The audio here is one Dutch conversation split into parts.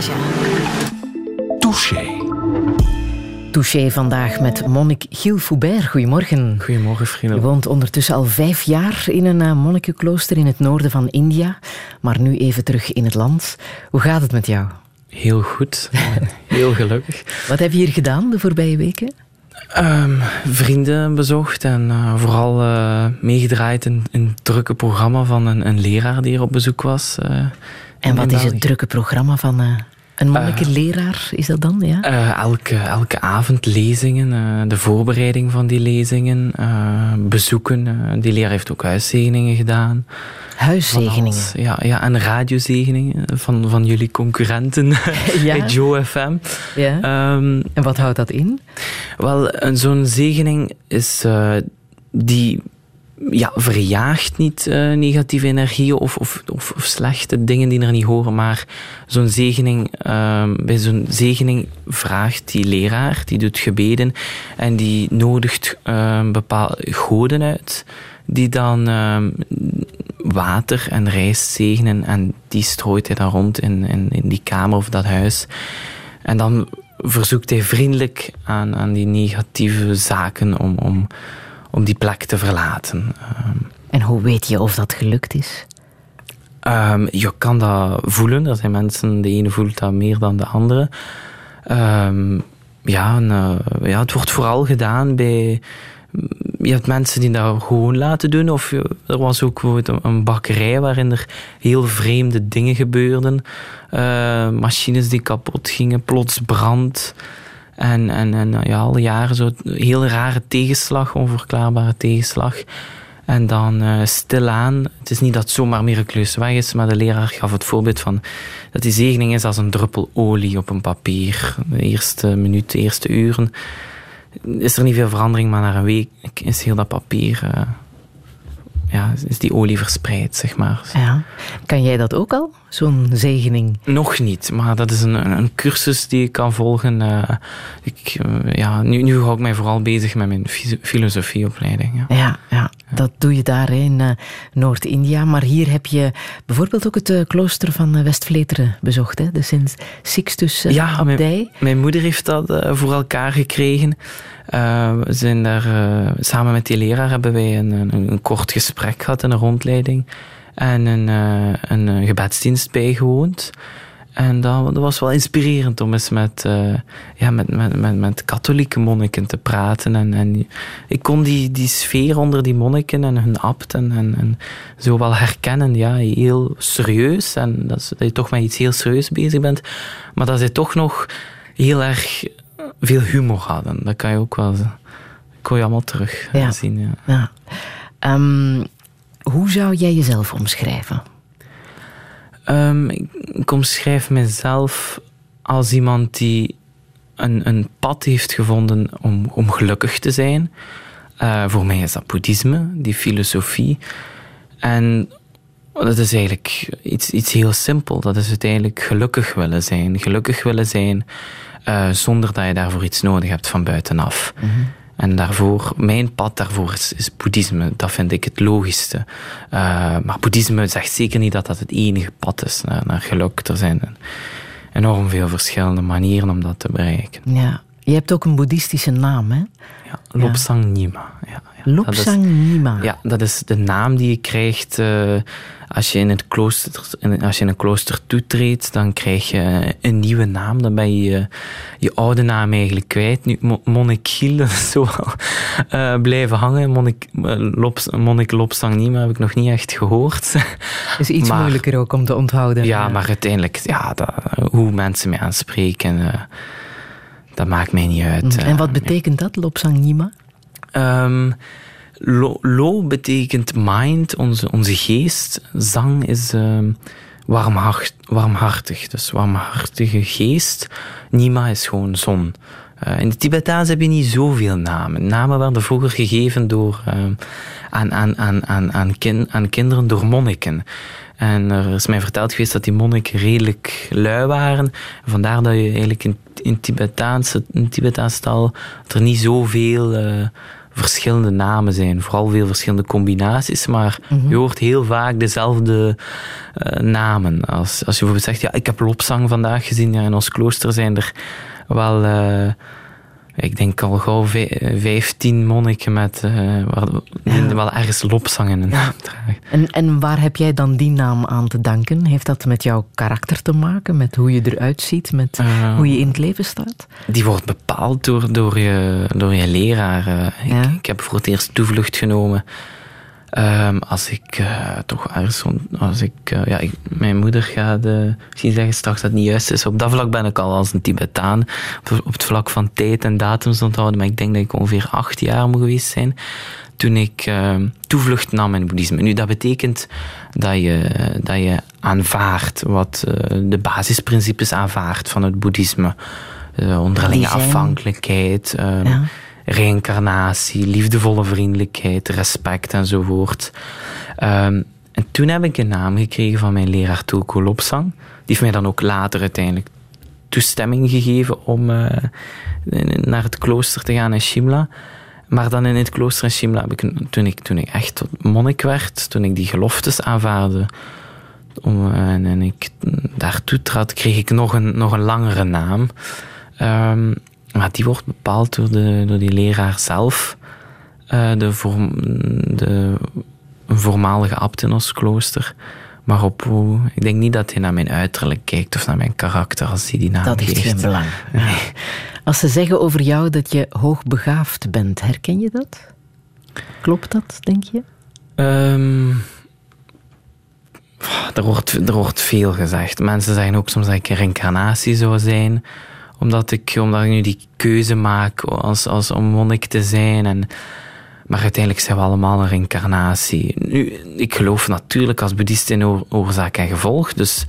Raja. Touché. Touché vandaag met monnik Gilles Foubert. Goedemorgen. Goedemorgen, Je vrienden. woont ondertussen al vijf jaar in een uh, monnikenklooster in het noorden van India, maar nu even terug in het land. Hoe gaat het met jou? Heel goed. Heel gelukkig. Wat heb je hier gedaan de voorbije weken? Ehm, vrienden bezocht en uh, vooral uh, meegedraaid in, in het drukke programma van een, een leraar die er op bezoek was. Uh, en wat is het drukke programma van een monnikenleraar? is dat dan? Ja? elke, elke avond lezingen, de voorbereiding van die lezingen, bezoeken. die leraar heeft ook huiszegeningen gedaan. Huiszegeningen? Ja, ja, en radiozegeningen van, van jullie concurrenten ja. bij Joe FM. Ja. Um, en wat houdt dat in? Wel, zo'n zegening is uh, die ja, verjaagt niet uh, negatieve energieën of, of, of, slechte dingen die er niet horen, maar zo'n zegening, uh, bij zo'n zegening vraagt die leraar, die doet gebeden en die nodigt uh, bepaalde goden uit, die dan water en rijst zegenen en die strooit hij dan rond in, in, in die kamer of dat huis. En dan verzoekt hij vriendelijk aan, aan die negatieve zaken om, om, om die plek te verlaten. En hoe weet je of dat gelukt is? Um, je kan dat voelen. Er zijn mensen, de ene voelt dat meer dan de andere. Um, ja, en, uh, ja, het wordt vooral gedaan bij. Je hebt mensen die dat gewoon laten doen. Of er was ook bijvoorbeeld een bakkerij waarin er heel vreemde dingen gebeurden. Uh, machines die kapot gingen, plots brand. En, en, en ja, al jaren zo heel rare tegenslag, onverklaarbare tegenslag. En dan uh, stilaan, het is niet dat het zomaar miraculeus weg is, maar de leraar gaf het voorbeeld van dat die zegening is als een druppel olie op een papier. De eerste minuut, de eerste uren is er niet veel verandering, maar na een week is heel dat papier, uh, ja, is die olie verspreid, zeg maar. Ja. Kan jij dat ook al, zo'n zegening? Nog niet, maar dat is een, een cursus die ik kan volgen. Uh, ik, uh, ja, nu, nu hou ik mij vooral bezig met mijn filosofieopleiding. Ja, ja, ja dat doe je daar in uh, Noord-India. Maar hier heb je bijvoorbeeld ook het klooster van West-Vleteren bezocht, hè? de Sint Sixtus ja, abdij. Mijn, mijn moeder heeft dat voor elkaar gekregen. Uh, we zijn daar, uh, samen met die leraar hebben wij een, een, een, kort gesprek gehad en een rondleiding. En een, uh, een gebedsdienst bijgewoond. En dat, dat, was wel inspirerend om eens met, ja, met, met, met, met katholieke monniken te praten. En, en ik kon die, die sfeer onder die monniken en hun abt en, en, en zo wel herkennen. Ja, heel serieus. En dat, dat je toch met iets heel serieus bezig bent. Maar dat ze toch nog heel erg veel humor hadden. Dat kan je ook wel kon je allemaal terug ja. zien. Ja. ja. Um, hoe zou jij jezelf omschrijven? Um, ik omschrijf mezelf als iemand die een, een pad heeft gevonden om, om gelukkig te zijn. Uh, voor mij is dat boeddhisme, die filosofie. En dat is eigenlijk iets, iets heel simpel. Dat is uiteindelijk gelukkig willen zijn. Gelukkig willen zijn uh, zonder dat je daarvoor iets nodig hebt van buitenaf. -hmm. En daarvoor, mijn pad daarvoor is, is boeddhisme. Dat vind ik het logischste. Uh, maar boeddhisme zegt zeker niet dat dat het enige pad is naar, naar geluk. Er zijn enorm veel verschillende manieren om dat te bereiken. Ja. Je hebt ook een boeddhistische naam, hè? Ja, Lobsang Nima. Ja, ja. Lobsang Nima. Ja, dat is de naam die je krijgt uh, als je in het klooster, als je in een klooster toetreedt, dan krijg je een nieuwe naam. Dan ben je je oude naam eigenlijk kwijt. Nu, Monnik Giel, dat is zo uh, blijven hangen. Monnik, Lops, Monnik Lobsang Nima heb ik nog niet echt gehoord. is iets maar, moeilijker ook om te onthouden. Ja, maar uiteindelijk, ja, dat, hoe mensen mij aanspreken, uh, dat maakt mij niet uit. En wat betekent dat, Lobsang Nima? Um, lo, lo, betekent mind, onze, onze geest. Zang is uh, warmhart, warmhartig, dus warmhartige geest. Nima is gewoon zon. Uh, in de Tibetaans heb je niet zoveel namen. Namen werden vroeger gegeven door, uh, aan, aan, aan, aan, aan, kin, aan kinderen door monniken. En er is mij verteld geweest dat die monniken redelijk lui waren. Vandaar dat je eigenlijk in, in, Tibetaanse, in Tibetaanse taal er niet zoveel uh, verschillende namen zijn. Vooral veel verschillende combinaties, maar je hoort heel vaak dezelfde eh, namen. Als, als je bijvoorbeeld zegt, ja, ik heb lopzang vandaag gezien. Ja, in ons klooster zijn er wel... eh, ik denk al gauw vij- 15 monniken met, eh, waar, die Ja. wel ergens lopzang in hun naam dragen. En, en waar heb jij dan die naam aan te danken? Heeft dat met jouw karakter te maken? Met hoe je eruit ziet? Met Eh, hoe je in het leven staat? Die wordt bepaald door, door, je, door je leraar. eh. Ja. Ik, ik heb voor het eerst toevlucht genomen. Ehm, als ik eh, toch ergens... Als ik, eh, ja, ik, mijn moeder gaat eh, misschien zeggen straks dat het niet juist is. Op dat vlak ben ik al als een Tibetaan. Op, op het vlak van tijd en datums onthouden. Maar ik denk dat ik ongeveer acht jaar moet geweest zijn. Toen ik ehm, toevlucht nam in het boeddhisme. Nu, dat betekent dat je, dat je aanvaardt wat de basisprincipes aanvaardt van het boeddhisme. Onderlinge afhankelijkheid, ehm, Ja. Reïncarnatie, liefdevolle vriendelijkheid, respect enzovoort. Ehm, en toen heb ik een naam gekregen van mijn leraar Tulku Lopsang. Die heeft mij dan ook later uiteindelijk toestemming gegeven om eh, naar het klooster te gaan in Shimla. Maar dan in het klooster in Shimla heb ik, toen ik, toen ik echt tot monnik werd, toen ik die geloftes aanvaarde, om, eh, en, ik daartoe trad, kreeg ik nog een, nog een langere naam. Ehm, maar die wordt bepaald door, de, door die leraar zelf. Eh, de, vorm, de een voormalige abt in ons klooster. Maar op hoe, ik denk niet dat hij naar mijn uiterlijk kijkt of naar mijn karakter als hij die naam Dat heeft geeft. geen belang. Als ze zeggen over jou dat je hoogbegaafd bent, herken je dat? Klopt dat, denk je? Ehm, er, wordt, er wordt veel gezegd. Mensen zeggen ook soms dat ik een reïncarnatie zou zijn. Omdat ik, omdat ik nu die keuze maak als, als om monnik te zijn. En, maar uiteindelijk zijn we allemaal een reïncarnatie. Nu, ik geloof natuurlijk als boeddhist in oor- oorzaak en gevolg. Dus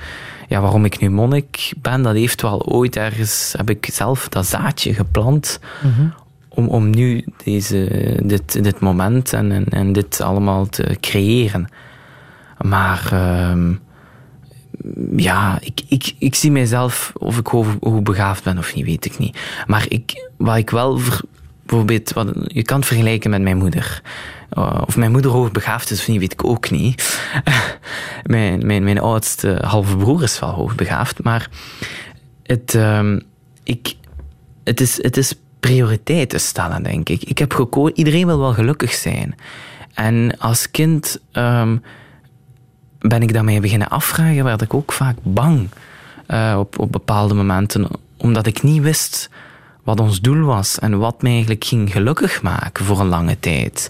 ja, waarom ik nu monnik ben, dat heeft wel ooit ergens... Heb ik zelf dat zaadje geplant om, om nu deze, dit, dit moment en, en, en dit allemaal te creëren. Maar ehm, ja, ik, ik, ik zie mijzelf, of ik hoe, hoe begaafd ben of niet, weet ik niet. Maar ik, wat ik wel, ver- bijvoorbeeld, wat, je kan het vergelijken met mijn moeder. Uh, of mijn moeder hoogbegaafd is of niet, weet ik ook niet. mijn, mijn, mijn oudste halve broer is wel hoogbegaafd, maar het, ehm, ik, het, is, het is prioriteiten stellen, denk ik. Ik heb gekozen, iedereen wil wel gelukkig zijn. En als kind ehm, ben ik daarmee beginnen afvragen, werd ik ook vaak bang eh, op, op bepaalde momenten, omdat ik niet wist wat ons doel was en wat mij eigenlijk ging gelukkig maken voor een lange tijd.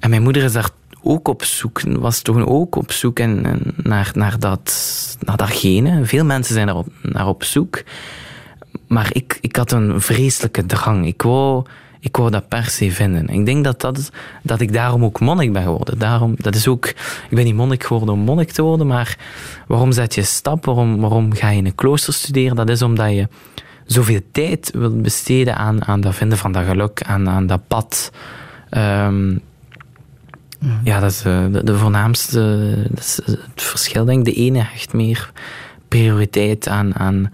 En mijn moeder is daar ook op zoek, was toen ook op zoek en, naar, naar, dat, naar datgene. Veel mensen zijn daarop, naar op zoek. Maar ik, ik had een vreselijke drang. Ik wou, ik wou dat per se vinden. Ik denk dat, dat, dat ik daarom ook monnik ben geworden. Daarom, dat is ook, ik ben niet monnik geworden om monnik te worden, maar waarom zet je stap? Waarom, waarom ga je in een klooster studeren? Dat is omdat je zoveel tijd wilt besteden aan, aan dat vinden van dat geluk, aan, aan dat pad. Ehm, ja, dat is eh, de, de voornaamste dat is het verschil. Denk ik. De ene hecht meer prioriteit aan, aan,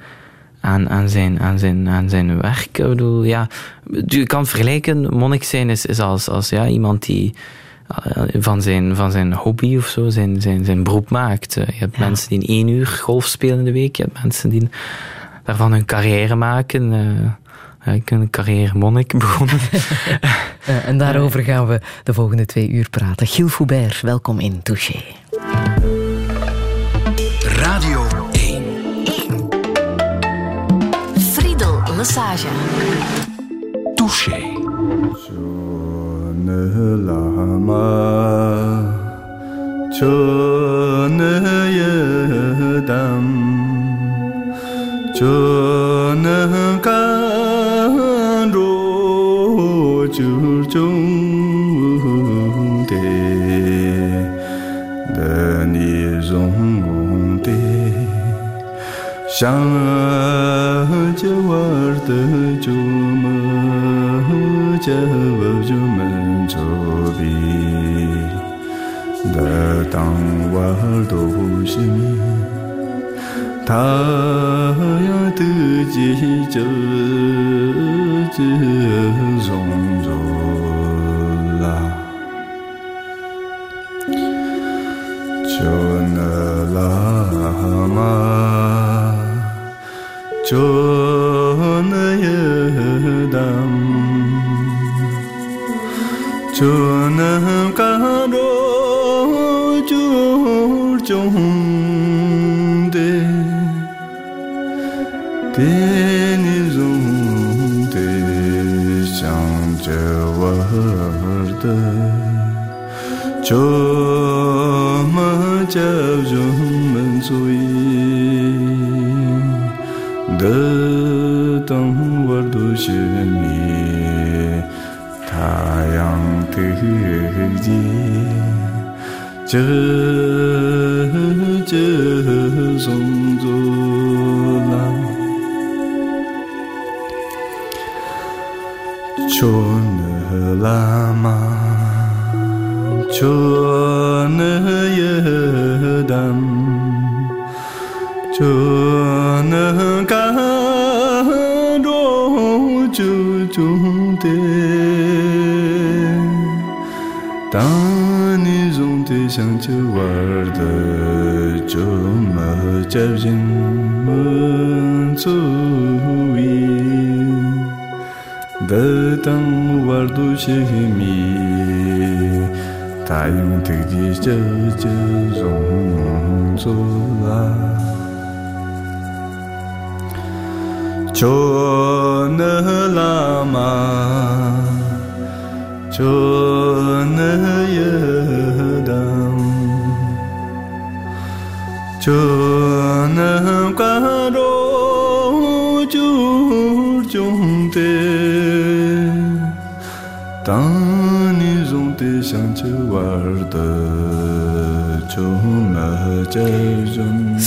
aan, aan, zijn, aan, zijn, aan zijn werk. Ik bedoel, ja, je kan het vergelijken. Monnik zijn is, is als, als ja, iemand die eh, van zijn, van zijn hobby of zo zijn, zijn, zijn beroep maakt. Eh, Je hebt Ja. mensen die in één uur golf spelen in de week. Je hebt mensen die daarvan hun carrière maken. Eh, ja, ik ben een carrière monnik begonnen. En daarover gaan we de volgende twee uur praten. Gilles Foubert, welkom in Touché. Radio 1. Friedel Lesage. Touché. ne lama cho shang je war de ju me je wo ju men zo bi de dang wa do hu shi mi ta ya de ji je je zong zo la jo na la ma chonayadam chonam karo chur chonde teni zonde chang chewarda chonam Chớ 西米，太阳升起，照照红土啦，卓那喇嘛，卓。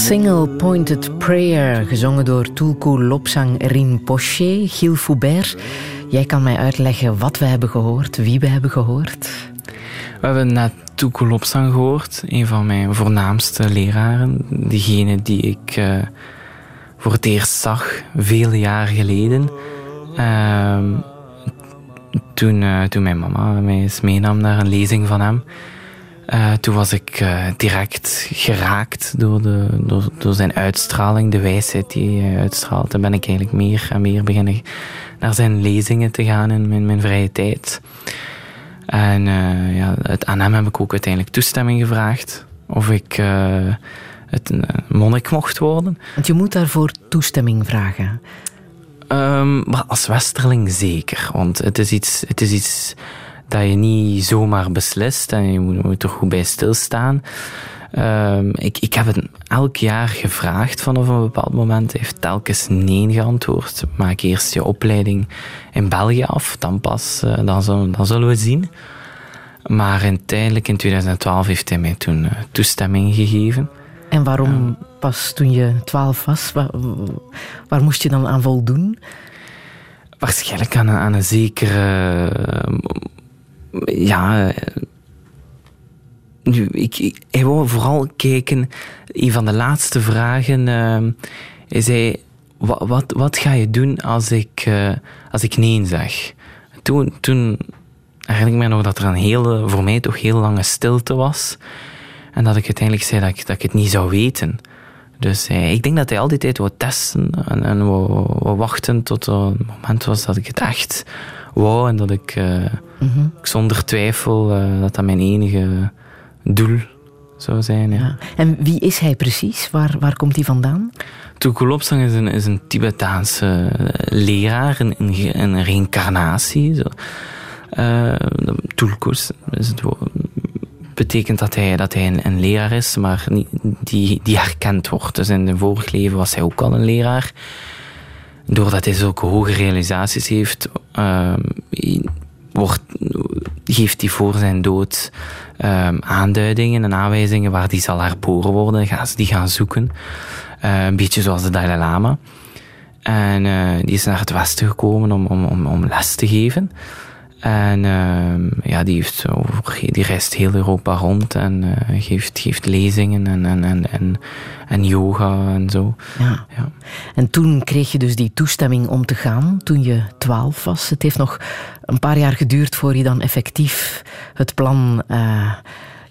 Single Pointed Prayer, gezongen door Tulku Lopsang Rinpoche, Gilles Foubert. Jij kan mij uitleggen wat we hebben gehoord, wie we hebben gehoord. We hebben net Tuku Lopsang gehoord, een van mijn voornaamste leraren. Degene die ik eh, voor het eerst zag, vele jaren geleden. Ehm, toen, eh, toen mijn mama mij eens meenam naar een lezing van hem. Eh, toen was ik eh, direct geraakt door, de, door, door zijn uitstraling, de wijsheid die hij uitstraalt. En ben ik eigenlijk meer en meer beginnen naar zijn lezingen te gaan in mijn, mijn vrije tijd. En eh, ja, het, aan hem heb ik ook uiteindelijk toestemming gevraagd of ik het monnik mocht worden. Want je moet daarvoor toestemming vragen. Ehm, maar als westerling zeker, want het is iets, het is iets dat je niet zomaar beslist en je moet, moet er goed bij stilstaan. Ehm, ik, ik heb het elk jaar gevraagd vanaf een bepaald moment. Hij heeft telkens nee geantwoord. Maak eerst je opleiding in België af, dan pas, eh, dan, zullen, dan zullen we zien. Maar uiteindelijk in 2012 heeft hij mij toen eh, toestemming gegeven. En waarom pas toen je twaalf was? Waar, waar moest je dan aan voldoen? Waarschijnlijk aan een, aan een zekere. eh, ja. eh, Nu, ik, ik, hij wou vooral kijken. Een van de laatste vragen. eh, hij zei: wat, wat, wat ga je doen als ik, eh, als ik nee zeg? Toen, toen herinner ik me nog dat er een hele, voor mij toch heel lange stilte was. En dat ik uiteindelijk zei dat ik, dat ik het niet zou weten. Dus hij, ik denk dat hij al die tijd wou testen en, en wou, wachten tot een moment was dat ik het echt wou. En dat ik, ik zonder twijfel eh, dat dat mijn enige doel zou zijn. Ja. Ja. En wie is hij precies? Waar, waar komt hij vandaan? Tukulopsang is een, is een Tibetaanse eh, leraar, een, een, een reïncarnatie. Zo. Eh, Tulkus is het woord. betekent dat hij, dat hij een, een leraar is, maar niet, die, die herkend wordt. Dus in zijn vorig leven was hij ook al een leraar. Doordat hij zulke hoge realisaties heeft, ehm, wordt, geeft hij voor zijn dood ehm, aanduidingen en aanwijzingen waar die zal herboren worden. Gaan die gaan zoeken. Eh, een beetje zoals de Dalai Lama. En eh, die is naar het westen gekomen om, om, om, om les te geven. En ehm, ja, die, heeft die reist heel Europa rond en eh, geeft, geeft lezingen en, en, en, en, en yoga en zo. Ja. Ja. En toen kreeg je dus die toestemming om te gaan, toen je twaalf was. Het heeft nog een paar jaar geduurd voor je dan effectief het plan eh,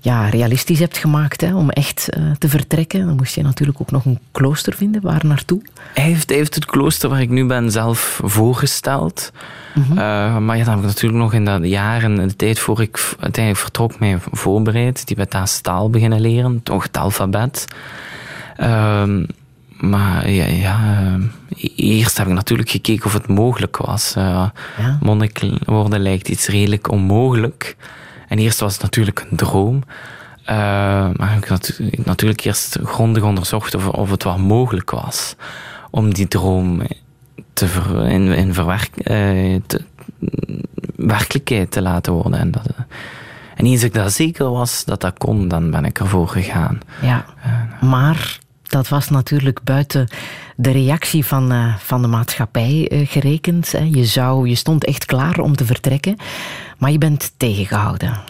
ja, realistisch hebt gemaakt hè, om echt eh, te vertrekken. Dan moest je natuurlijk ook nog een klooster vinden. Waar naartoe? Hij heeft, hij heeft het klooster waar ik nu ben zelf voorgesteld. Mhm. Eh, maar ja, dan heb ik natuurlijk nog in dat jaar en de tijd voor ik uiteindelijk vertrok mij voorbereid. Die Tibetaanse taal beginnen leren, toch het alfabet. Ehm, maar ja, ja, eh, eerst heb ik natuurlijk gekeken of het mogelijk was. Eh Ja. Monnik worden lijkt iets redelijk onmogelijk. En eerst was het natuurlijk een droom. Eh, maar ik natu- natuurlijk eerst grondig onderzocht of, of het wel mogelijk was om die droom te ver, in, in verwerk, eh, te, werkelijkheid te laten worden. En, dat, eh, en eens ik dat zeker was dat dat kon, dan ben ik ervoor gegaan. Ja, maar dat was natuurlijk buiten de reactie van, eh, van de maatschappij eh, gerekend. Hè. Je, zou, je stond echt klaar om te vertrekken, maar je bent tegengehouden.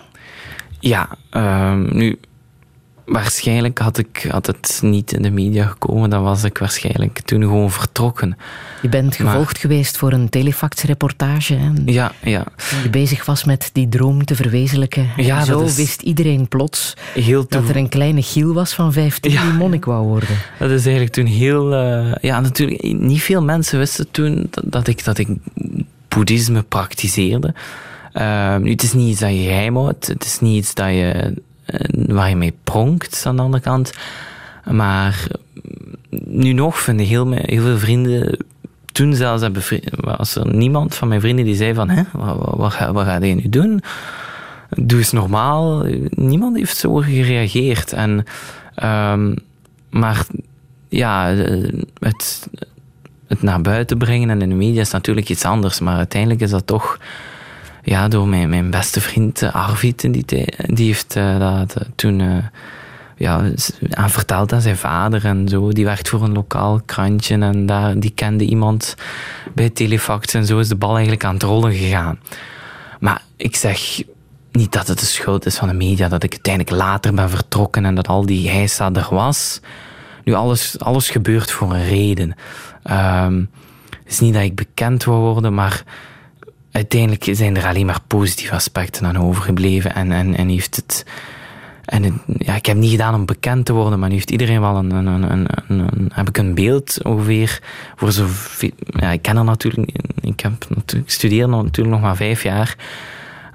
Ja, ehm, nu, waarschijnlijk had, ik, had het niet in de media gekomen, dan was ik waarschijnlijk toen gewoon vertrokken. Je bent gevolgd geweest voor een telefax-reportage. hè, Ja, ja. Die bezig was met die droom te verwezenlijken. Ja, en zo dat is- wist iedereen plots Heel dat er een kleine Giel was van 15 Ja. die monnik wou worden. Dat is eigenlijk toen heel... eh, ja, natuurlijk, niet veel mensen wisten toen dat, dat ik, dat ik boeddhisme praktiseerde. Ehm, nu, het is niet iets dat je geheim houdt. Het is niet iets dat je, waar je mee pronkt, aan de andere kant. Maar nu nog vinden heel, heel veel vrienden... Toen zelfs was er niemand van mijn vrienden die zei van... Hè, wat, wat, wat ga je nu doen? Doe eens normaal. Niemand heeft zo gereageerd. En, ehm, maar ja, eh, het, het naar buiten brengen en in de media is natuurlijk iets anders. Maar uiteindelijk is dat toch ja, door mijn, mijn beste vriend eh, Arvid, die, die heeft eh, dat eh, toen ja, aan verteld aan zijn vader en zo. Die werkt voor een lokaal krantje en daar, die kende iemand bij Telefax en zo is de bal eigenlijk aan het rollen gegaan. Maar ik zeg niet dat het de schuld is van de media, dat ik uiteindelijk later ben vertrokken en dat al die heisa er was. Nu, alles, alles gebeurt voor een reden. Ehm, het is niet dat ik bekend wil worden, maar uiteindelijk zijn er alleen maar positieve aspecten aan overgebleven. En, en, en heeft het. En ja, ik heb niet gedaan om bekend te worden, maar nu heeft iedereen wel een, een, een, een, heb ik een beeld ongeveer voor zo. Ja, ik ken er natuurlijk, ik heb natuurlijk, ik studeer natuurlijk nog maar vijf jaar.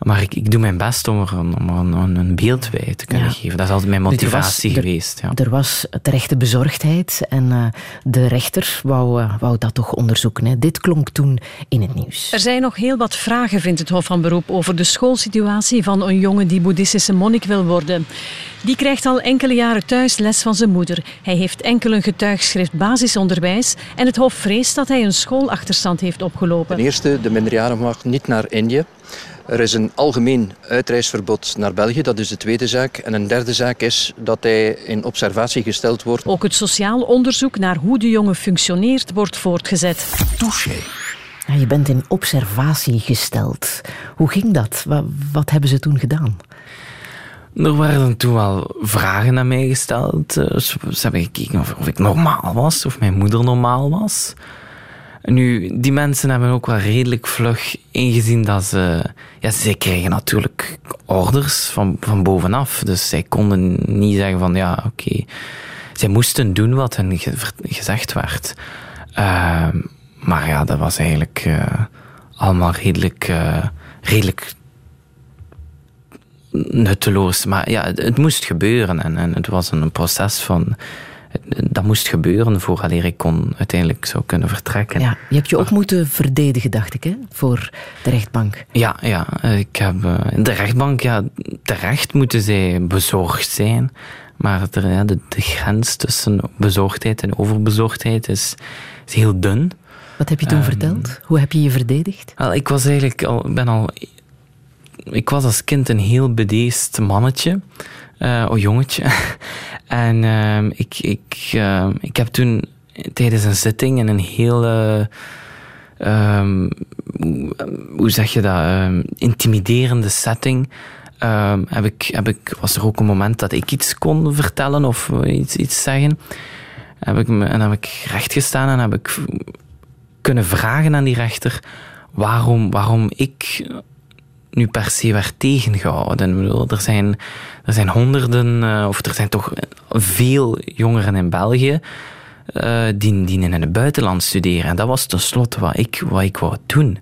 Maar ik, ik doe mijn best om er een, om er een, beeld bij te kunnen Ja. geven. Dat is altijd mijn Dus er was- motivatie geweest. Ja. Er was terechte bezorgdheid en eh, de rechter wou, eh, wou dat toch onderzoeken. Hè. Dit klonk toen in het nieuws. Er zijn nog heel wat vragen, vindt het Hof van Beroep, over de schoolsituatie van een jongen die boeddhistische monnik wil worden. Die krijgt al enkele jaren thuis les van zijn moeder. Hij heeft enkel een getuigschrift basisonderwijs en het Hof vreest dat hij een schoolachterstand heeft opgelopen. Ten eerste, de minderjarige mag niet naar Indië. Er is een algemeen uitreisverbod naar België, dat is de tweede zaak. En een derde zaak is dat hij in observatie gesteld wordt. Ook het sociaal onderzoek naar hoe de jongen functioneert wordt voortgezet. Touché. Ja, je bent in observatie gesteld. Hoe ging dat? Wat, hebben ze toen gedaan? Er werden toen wel vragen aan mij gesteld. Eh, Ze hebben gekeken of ik normaal was, of mijn moeder normaal was. Nu, die mensen hebben ook wel redelijk vlug ingezien dat ze... Ja, zij kregen natuurlijk orders van, van bovenaf. Dus zij konden niet zeggen van, ja, oké. Zij moesten doen wat hen gezegd werd. Ehm, maar ja, dat was eigenlijk eh, allemaal redelijk, eh, redelijk nutteloos. Maar ja, het, het moest gebeuren. En, en het was een proces van... Dat moest gebeuren voordat ik kon uiteindelijk zou kunnen vertrekken. Ja, je hebt je ook moeten verdedigen, dacht ik, hè, voor de rechtbank. Ja, ja. Ik heb, eh, de rechtbank, ja, terecht moeten zij bezorgd zijn. Maar ja, de, de grens tussen bezorgdheid en overbezorgdheid is, is heel dun. Wat heb je toen Ehm, verteld? Hoe heb je je verdedigd? Ik was eigenlijk al, ben al, ik was als kind een heel bedeesd mannetje, oh jongetje. en ehm, ik, ik, ehm, ik heb toen tijdens een zitting in een heel, eh, ehm, hoe- zeg je dat, intimiderende setting. heb ik, heb ik, was er ook een moment dat ik iets kon vertellen of eh, iets, iets zeggen. Heb ik en heb ik recht gestaan en heb ik kunnen vragen aan die rechter waarom, waarom ik nu per se werd tegengehouden. Bedoel, er, zijn, er zijn honderden, uh, of er zijn toch veel jongeren in België uh, die, die in het buitenland studeren. En dat was tenslotte wat ik, wat ik wou doen.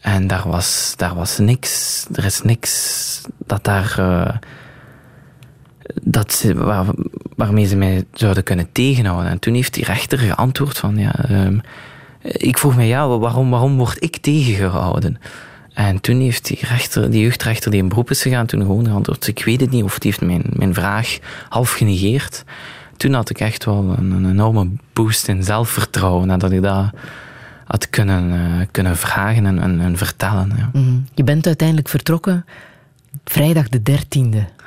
En daar was, daar was niks, er is niks dat daar. Uh, dat ze, waar, waarmee ze mij zouden kunnen tegenhouden. En toen heeft die rechter geantwoord van ja, um, ik vroeg me ja, waarom, waarom word ik tegengehouden? En toen heeft die, rechter, die jeugdrechter die in beroep is gegaan, toen gewoon geantwoord, ik weet het niet, of die heeft mijn, mijn vraag half genegeerd. Toen had ik echt wel een, een enorme boost in zelfvertrouwen, nadat ik dat had kunnen, uh, kunnen vragen en, en, en vertellen. Ja. -hmm. Je bent uiteindelijk vertrokken vrijdag de 13e.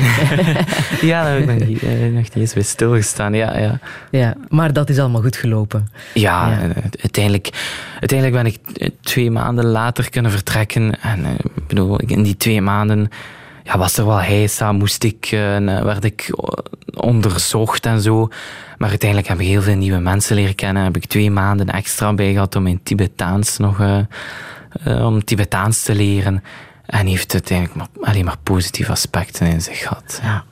ja, daar heb ik nog niet, eh, nog niet eens bij stilgestaan. Ja, ja. ja, maar dat is allemaal goed gelopen. Ja, ja. Uiteindelijk, uiteindelijk ben ik twee maanden later kunnen vertrekken. En ik bedoel, in die twee maanden ja, was er wel heisa, moest ik, werd ik onderzocht en zo. Maar uiteindelijk heb ik heel veel nieuwe mensen leren kennen. Heb ik twee maanden extra bij gehad om in Tibetaans nog uh, om Tibetaans te leren. En heeft uiteindelijk maar, alleen maar positieve aspecten in zich gehad. Ja.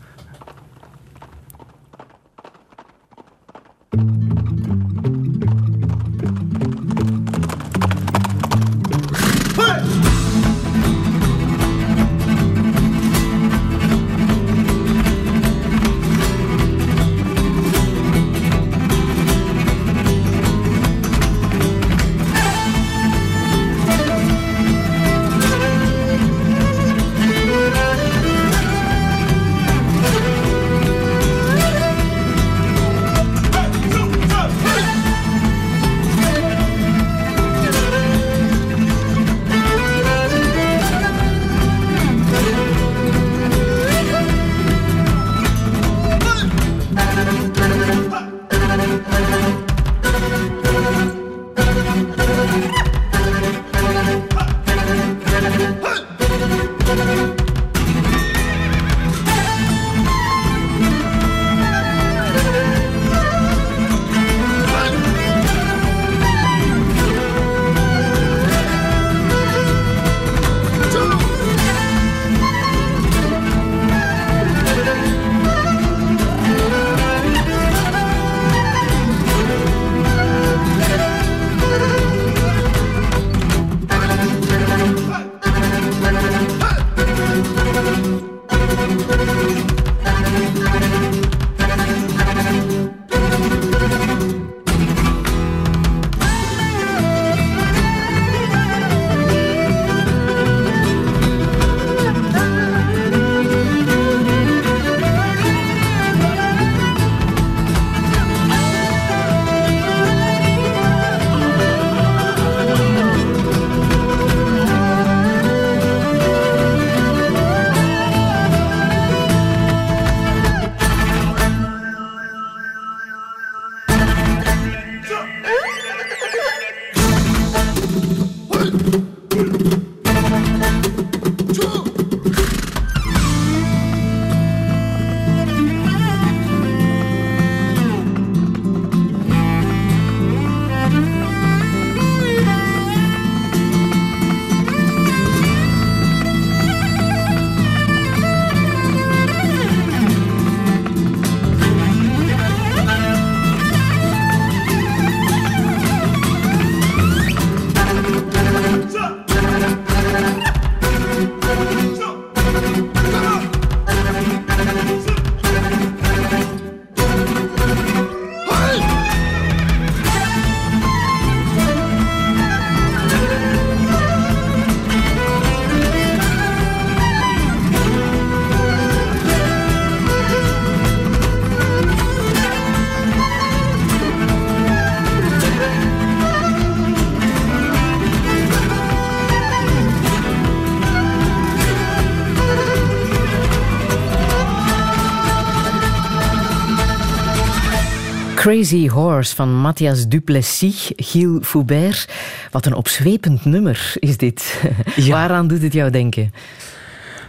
Crazy Horse van Matthias Duplessis, Gilles Foubert. Wat een opzwepend nummer is dit. Ja. Waaraan doet het jou denken?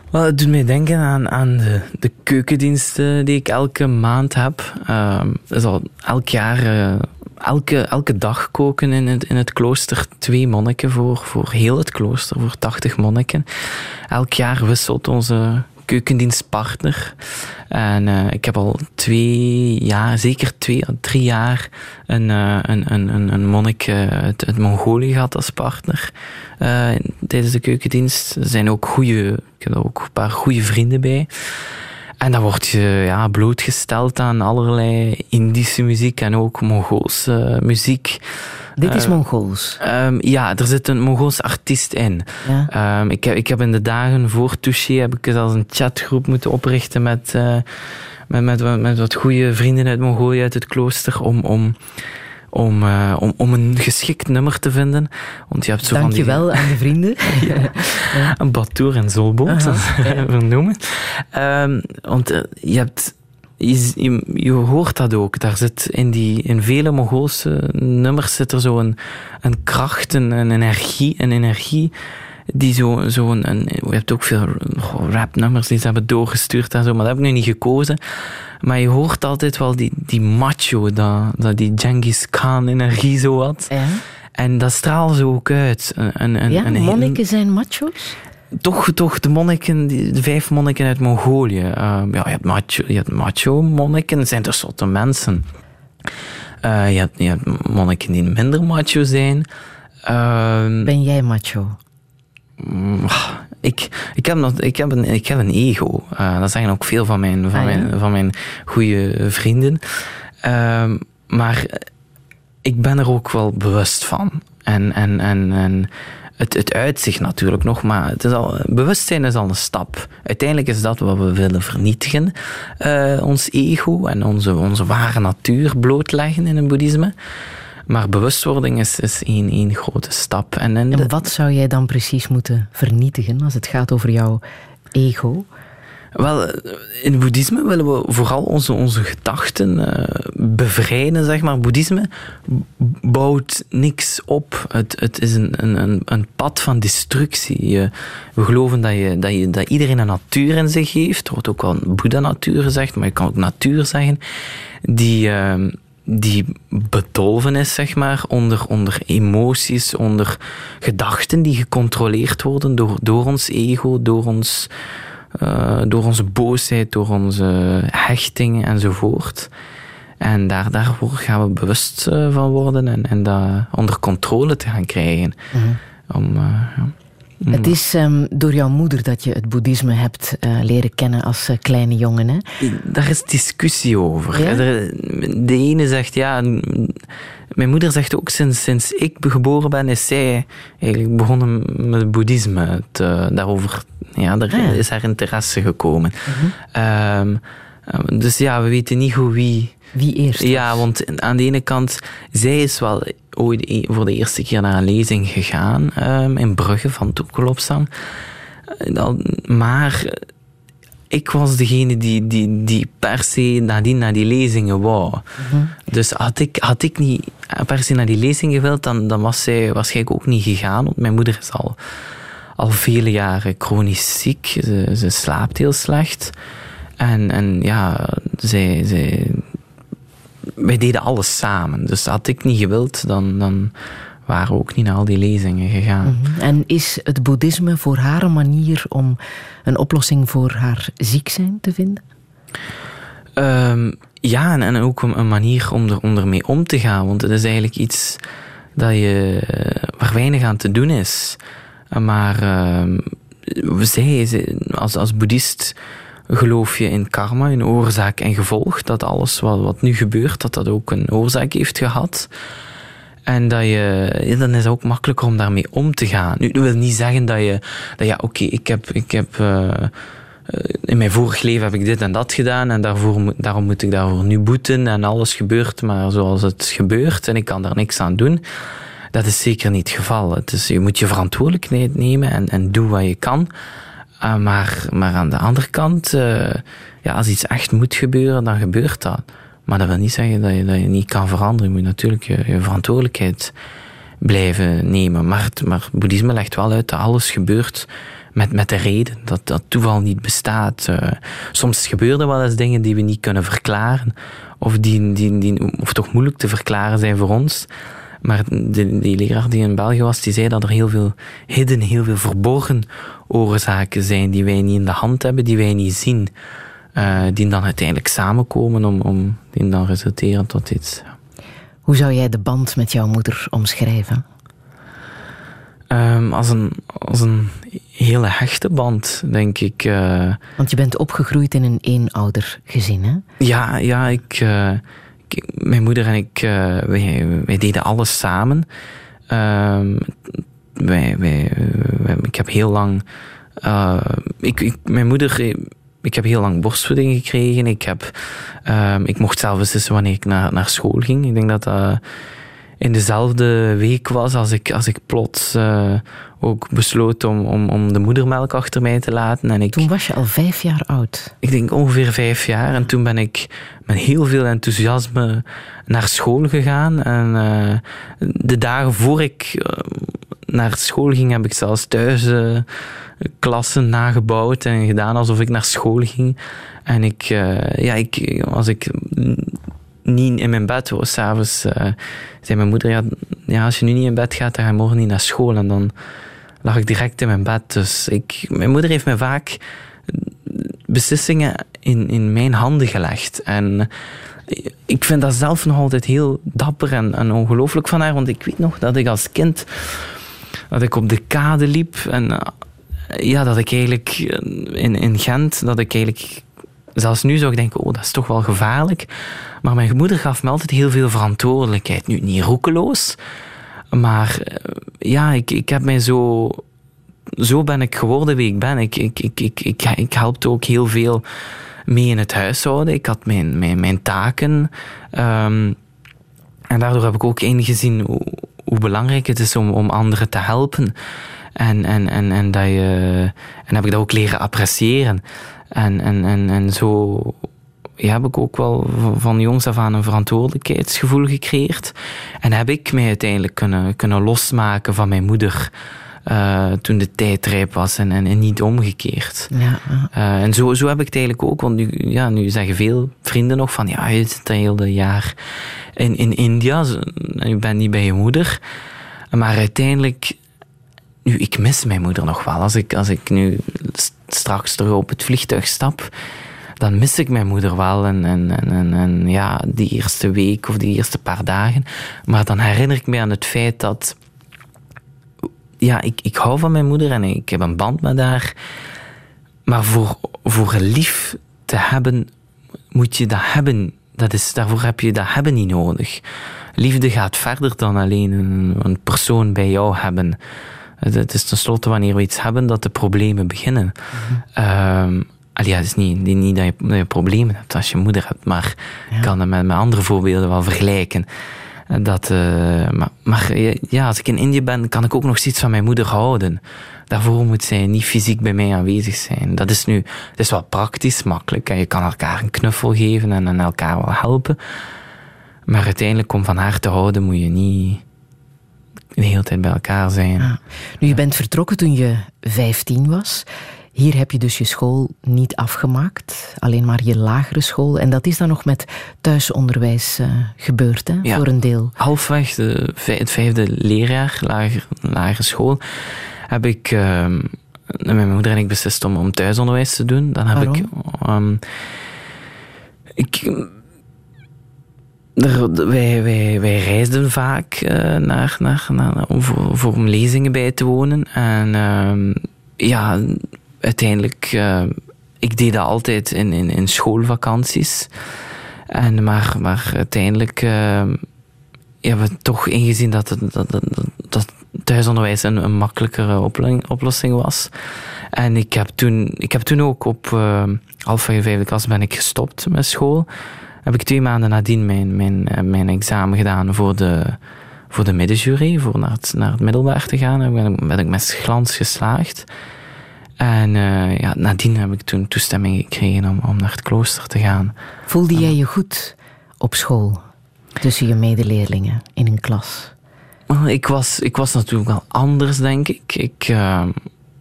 Wel, het doet mij denken aan, aan de, de keukendiensten die ik elke maand heb. Uh, dat is al elk jaar uh, elke, elke dag koken in het, in het klooster twee monniken voor, voor heel het klooster, voor 80 monniken. Elk jaar wisselt onze keukendienstpartner. En uh, ik heb al twee jaar, zeker twee, drie jaar, een, uh, een, een, een monnik uh, uit, uit, Mongolië gehad als partner tijdens de keukendienst. Er zijn ook goede, ik heb er ook een paar goede vrienden bij. En dan word je ja, blootgesteld aan allerlei Indische muziek en ook Mongoolse muziek. Dit is uh, Mongools? Um, ja, er zit een Mongoolse artiest in. Ja. Um, ik, heb, ik heb in de dagen voor Touché heb ik als een chatgroep moeten oprichten met, uh, met, met, met, wat goede vrienden uit Mongolië, uit het klooster, om, om om, uh, om, om een geschikt nummer te vinden. Want je hebt zo Dank je wel aan de vrienden. ja. ja. Een Batour en Zolbo, uh -huh. vernoemen. Um, want uh, je hebt... Je, je, je, hoort dat ook. Daar zit in, die, in vele Mongoolse nummers zit er zo een, een kracht, een, een energie, een energie die zo, zo een, een, je hebt ook veel rapnummers die ze hebben doorgestuurd en zo, maar dat heb ik nu niet gekozen. Maar je hoort altijd wel die, die macho, dat, dat die Genghis Khan energie zo had. Ja. En dat straalt ze ook uit. Een, een, ja, een, monniken zijn macho's? Toch, toch de monniken, de vijf monniken uit Mongolië. Uh, ja, je hebt macho, je hebt macho monniken, dat zijn tenslotte mensen. Uh, je, hebt, je hebt monniken die minder macho zijn. Uh, ben jij macho? Ik, ik, heb, ik, heb een, ik heb een ego. Uh, dat zeggen ook veel van mijn, van Ah, ja? mijn, van mijn goede vrienden. Uh, maar ik ben er ook wel bewust van. En, en, en, en het, het uitzicht natuurlijk nog, maar het is al, bewustzijn is al een stap. Uiteindelijk is dat wat we willen vernietigen. Uh, ons ego en onze, onze ware natuur blootleggen in het boeddhisme. Maar bewustwording is, is één, één grote stap. En, en, en wat zou jij dan precies moeten vernietigen als het gaat over jouw ego? Wel, in het boeddhisme willen we vooral onze, onze gedachten uh, bevrijden, zeg maar. Boeddhisme bouwt niks op. Het, het is een, een, een pad van destructie. Je, we geloven dat, je, dat, je, dat iedereen een natuur in zich heeft. Er wordt ook wel Boeddha-natuur gezegd, maar je kan ook natuur zeggen. Die... Uh, die bedolven is, zeg maar, onder, onder emoties, onder gedachten die gecontroleerd worden door, door ons ego, door, ons, uh, door onze boosheid, door onze hechting enzovoort. En daar, daar gaan we bewust uh, van worden en, en dat onder controle te gaan krijgen. Mm -hmm. Om, uh, Het is um, door jouw moeder dat je het boeddhisme hebt uh, leren kennen als uh, kleine jongen, hè? Daar is discussie over. Ja? De ene zegt ja. Mijn moeder zegt ook sinds, sinds ik geboren ben, is zij eigenlijk begonnen met het boeddhisme. Te, daarover ja, daar Ah, is haar interesse gekomen. Mhm. Um, dus ja, we weten niet hoe wie. Wie eerst? Ja, want aan de ene kant, zij is wel ooit e-, voor de eerste keer naar een lezing gegaan um, in Brugge van Toekolopsang. Maar ik was degene die, die, die per se nadien naar die lezingen wou. Mhm. Dus had ik, had ik niet per se naar die lezingen gewild, dan, dan was zij waarschijnlijk ook niet gegaan. Want mijn moeder is al, al vele jaren chronisch ziek. Ze, ze slaapt heel slecht. En, en ja, zij, zij, wij deden alles samen. Dus had ik niet gewild, dan, dan waren we ook niet naar al die lezingen gegaan. Mm -hmm. En is het boeddhisme voor haar een manier om een oplossing voor haar ziek zijn te vinden? Um, ja, en, en, ook een, een manier om, er, om ermee om te gaan. Want het is eigenlijk iets dat je, waar weinig aan te doen is. Maar uh, zij, als, als boeddhist geloof je in karma, in oorzaak en gevolg. Dat alles wat, wat nu gebeurt, dat dat ook een oorzaak heeft gehad. En dat je, dan is het ook makkelijker om daarmee om te gaan. Nu, dat wil niet zeggen dat je, dat ja, oké, ik heb, ik heb uh, in mijn vorig leven heb ik dit en dat gedaan en daarvoor, daarom moet ik daarvoor nu boeten en alles gebeurt maar zoals het gebeurt en ik kan daar niks aan doen. Dat is zeker niet het geval. Het is, je moet je verantwoordelijkheid nemen en, en doe wat je kan. Uh, maar, maar aan de andere kant, uh, ja, als iets echt moet gebeuren, dan gebeurt dat. Maar dat wil niet zeggen dat je, dat je niet kan veranderen. Je moet natuurlijk je, verantwoordelijkheid blijven nemen. Maar, maar boeddhisme legt wel uit dat alles gebeurt met, met de reden dat, dat toeval niet bestaat. Uh, soms gebeuren wel eens dingen die we niet kunnen verklaren, of die, die, die of toch moeilijk te verklaren zijn voor ons. Maar de, die leraar die in België was, die zei dat er heel veel hidden, heel veel verborgen oorzaken zijn die wij niet in de hand hebben, die wij niet zien. Uh, die dan uiteindelijk samenkomen om, om die dan resulteren tot iets. Hoe zou jij de band met jouw moeder omschrijven? Um, als, een, als een hele hechte band, denk ik. Uh, Want je bent opgegroeid in een eenoudergezin, hè? Ja, ja ik, uh, mijn moeder en ik, uh, wij, deden alles samen. Um, wij, wij, ik heb heel lang... ik, ik, mijn moeder ik heb heel lang borstvoeding gekregen. Ik, heb, um, ik mocht zelf beslissen wanneer ik naar, naar school ging. Ik denk dat dat in dezelfde week was als ik, als ik plots uh, ook besloot om, om, om de moedermelk achter mij te laten. En ik, toen was je al vijf jaar oud? Ik denk ongeveer vijf jaar. En toen ben ik met heel veel enthousiasme naar school gegaan. En uh, de dagen voor ik uh, naar school ging, heb ik zelfs thuis klassen nagebouwd en gedaan alsof ik naar school ging. En ik, ja, ik, als ik niet in mijn bed s'avonds, uh, zei mijn moeder, ja, ja, als je nu niet in bed gaat, dan ga je morgen niet naar school. En dan lag ik direct in mijn bed. Dus ik, mijn moeder heeft me vaak beslissingen in, in mijn handen gelegd. En ik vind dat zelf nog altijd heel dapper en, en ongelooflijk van haar. Want ik weet nog dat ik als kind dat ik op de kade liep en ja, dat ik eigenlijk in, in Gent, dat ik eigenlijk zelfs nu zou ik denken, oh, dat is toch wel gevaarlijk. Maar mijn moeder gaf me altijd heel veel verantwoordelijkheid. Nu, niet roekeloos, maar eh, ja, ik, ik heb mij zo... Zo ben ik geworden wie ik ben. Ik, ik, ik, ik, ik, helpte ook heel veel mee in het huishouden. Ik had mijn, mijn, mijn taken. Um, en daardoor heb ik ook ingezien hoe, hoe belangrijk het is om, om anderen te helpen. En, en, en, en, dat je, en heb ik dat ook leren appreciëren. En, en, en, en zo ja, heb ik ook wel van jongs af aan een verantwoordelijkheidsgevoel gecreëerd. En heb ik mij uiteindelijk kunnen, kunnen losmaken van mijn moeder. Uh, toen de tijd rijp was en, en, en niet omgekeerd. Ja, uh, en zo, zo heb ik het eigenlijk ook, want nu, ja, nu zeggen veel vrienden nog van ja, je zit een hele jaar in, in India en je bent niet bij je moeder. Maar uiteindelijk, nu, ik mis mijn moeder nog wel. Als ik, als ik nu straks terug op het vliegtuig stap, dan mis ik mijn moeder wel. En, en, en, en, ja, die eerste week of die eerste paar dagen. Maar dan herinner ik me aan het feit dat. Ja, ik, ik hou van mijn moeder en ik heb een band met haar. Maar voor, voor lief te hebben, moet je dat hebben. Dat is, daarvoor heb je dat hebben niet nodig. Liefde gaat verder dan alleen een, een persoon bij jou hebben. Het is tenslotte wanneer we iets hebben dat de problemen beginnen. Mm -hmm. Allee, het is niet, niet dat, je, problemen hebt als je moeder hebt, maar ik kan het met, met andere voorbeelden wel vergelijken. Dat, uh, maar, maar, ja, als ik in Indië ben, kan ik ook nog steeds van mijn moeder houden. Daarvoor moet zij niet fysiek bij mij aanwezig zijn. Dat is nu, het is wel praktisch, makkelijk. En je kan elkaar een knuffel geven en, en elkaar wel helpen. Maar uiteindelijk, om van haar te houden, moet je niet de hele tijd bij elkaar zijn. Ja. Nu, je bent vertrokken toen je 15 was. Hier heb je dus je school niet afgemaakt, alleen maar je lagere school. En dat is dan nog met thuisonderwijs uh, gebeurd, hè, ja, voor een deel. Halfweg de, het vijfde leerjaar, lager, lagere school, heb ik... Uh, met mijn moeder en ik beslist om, om thuisonderwijs te doen. Dan heb Waarom? ik... Um, ik er, wij, wij, wij reisden vaak uh, naar, naar, naar, om voor, voor om lezingen bij te wonen. En uh, ja, uiteindelijk, uh, ik deed dat altijd in, in, in schoolvakanties. En, maar, maar uiteindelijk uh, hebben we toch ingezien dat, het, dat, dat, thuisonderwijs een, een makkelijkere oplossing was. En ik heb toen, ik heb toen ook op uh, halfwege vijfde klas ben ik gestopt met school. Heb ik twee maanden nadien mijn, mijn, mijn examen gedaan voor de, voor de middenjury, voor naar het, naar het middelbaar te gaan. En ben, ben ik met glans geslaagd. En uh, ja, nadien heb ik toen toestemming gekregen om, om naar het klooster te gaan. Voelde jij je goed op school? Tussen je medeleerlingen in een klas? Ik was, ik was natuurlijk wel anders, denk ik. Ik, uh,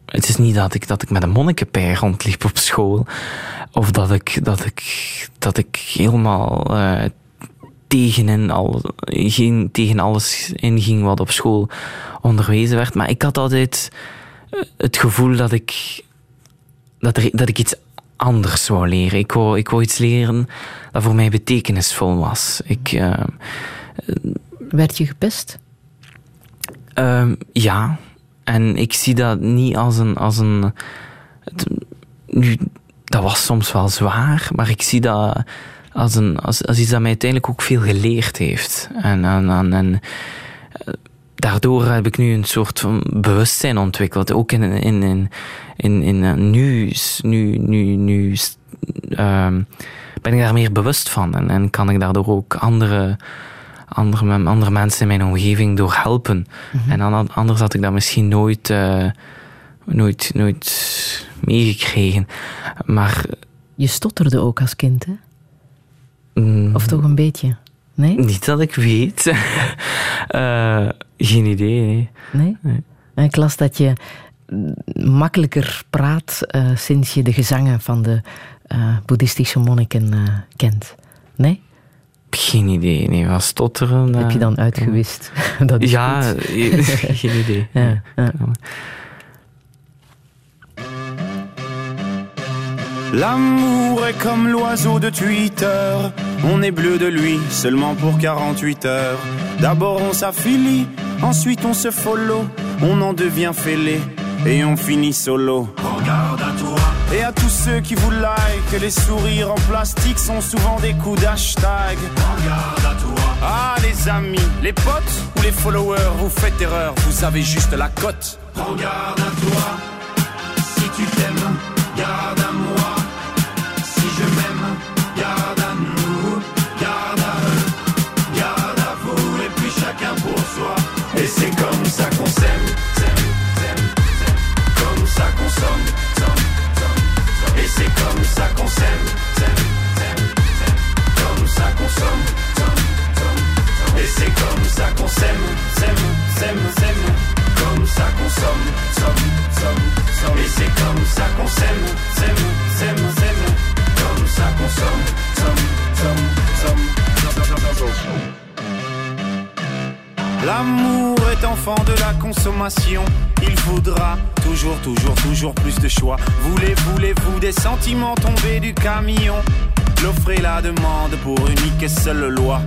het is niet dat ik, dat ik met een monnikenpij rondliep op school. Of dat ik, dat ik, dat ik helemaal uh, tegen, al, geen, tegen alles inging wat op school onderwezen werd. Maar ik had altijd het gevoel dat ik, dat, er, dat ik iets anders wou leren. Ik wou, ik wou iets leren dat voor mij betekenisvol was. Ik, uh, Werd je gepest? Uh, ja. En ik zie dat niet als een. Als een het, nu, dat was soms wel zwaar, maar ik zie dat als, een, als, als iets dat mij uiteindelijk ook veel geleerd heeft. En, en, en, en daardoor heb ik nu een soort van bewustzijn ontwikkeld. Ook in, in, in, in, in uh, nu, nu, nu, nu uh, ben ik daar meer bewust van. En, en kan ik daardoor ook andere, andere, andere mensen in mijn omgeving door helpen. Mm -hmm. En anders had ik dat misschien nooit, uh, nooit, nooit meegekregen. Maar. Je stotterde ook als kind, hè? Mm, of toch een beetje? Nee? Niet dat ik weet. uh, geen idee. Nee? nee? nee. Ik las dat je makkelijker praat uh, sinds je de gezangen van de uh, boeddhistische monniken kent. Nee? Geen idee. Nee, wat stotteren. Heb je dan uitgewist? dat is ja, geen idee. Ja, ja. L'amour est comme l'oiseau de Twitter. On est bleu de lui seulement pour 48 heures. D'abord on s'affilie, ensuite on se follow. On en devient fêlé et on finit solo. Regarde à toi. Et à tous ceux qui vous like, les sourires en plastique sont souvent des coups d'hashtag. Regarde à toi. Ah les amis, les potes ou les followers, vous faites erreur, vous avez juste la cote. Regarde à toi. Si tu t'aimes, s'aime, s'aime, comme ça qu'on somme, somme, somme, somme. Et c'est comme ça qu'on s'aime, s'aime, s'aime, s'aime, comme ça qu'on somme, somme, somme, somme. L'amour est enfant de la consommation. Il faudra toujours, toujours, toujours plus de choix. Voulez, voulez-vous des sentiments tombés du camion? L'offre et la demande pour unique et seule loi.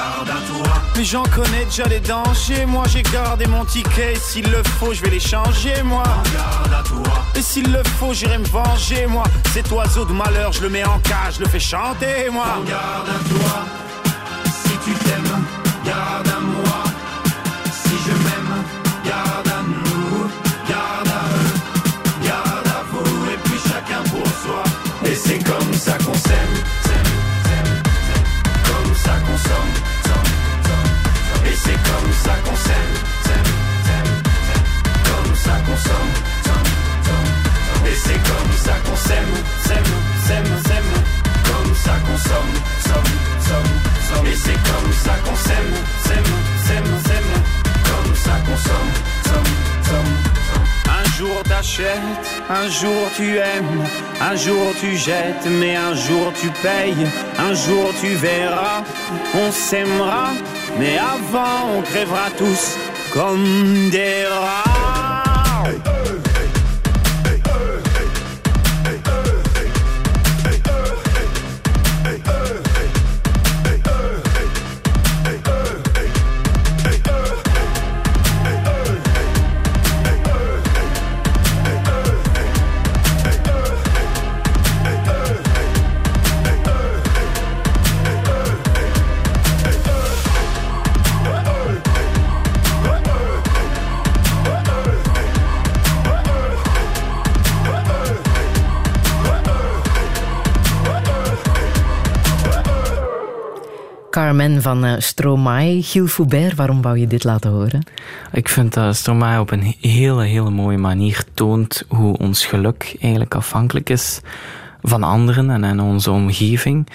Regarde à toi. Mais j'en connais déjà les dangers. Moi j'ai gardé mon ticket. S'il le faut, je vais les changer, moi. Regarde à toi. Et s'il le faut, j'irai me venger, moi. Cet oiseau de malheur, je le mets en cage, je le fais chanter, moi. Regarde à toi. Un jour tu aimes, un jour tu jettes, mais un jour tu payes, un jour tu verras, on s'aimera, mais avant on crèvera tous comme des rats. Carmen van uh, Stromae. Gilles Foubert, waarom wou je dit laten horen? Ik vind dat Stromae op een hele, hele mooie manier toont hoe ons geluk eigenlijk afhankelijk is van anderen en, en onze omgeving.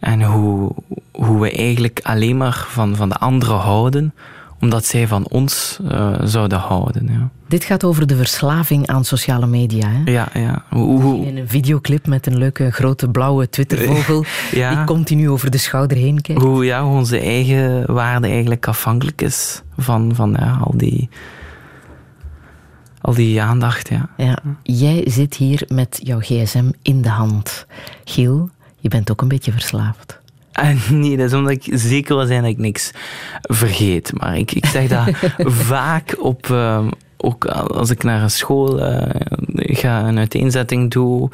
En hoe, hoe we eigenlijk alleen maar van, van de anderen houden omdat zij van ons uh, zouden houden. Ja. Dit gaat over de verslaving aan sociale media. Hè? Ja, ja. Hoe, hoe... In een videoclip met een leuke grote blauwe Twittervogel ja. die continu over de schouder heen kijkt. Hoe, ja, hoe onze eigen waarde eigenlijk afhankelijk is van, van ja, al die al die aandacht. Ja. ja. Jij zit hier met jouw gsm in de hand. Giel, je bent ook een beetje verslaafd. Uh, nee, dat is omdat ik zeker wil zijn dat ik niks vergeet. Maar ik, ik zeg dat vaak op, uh, ook als ik naar een school uh, ga, een uiteenzetting doe,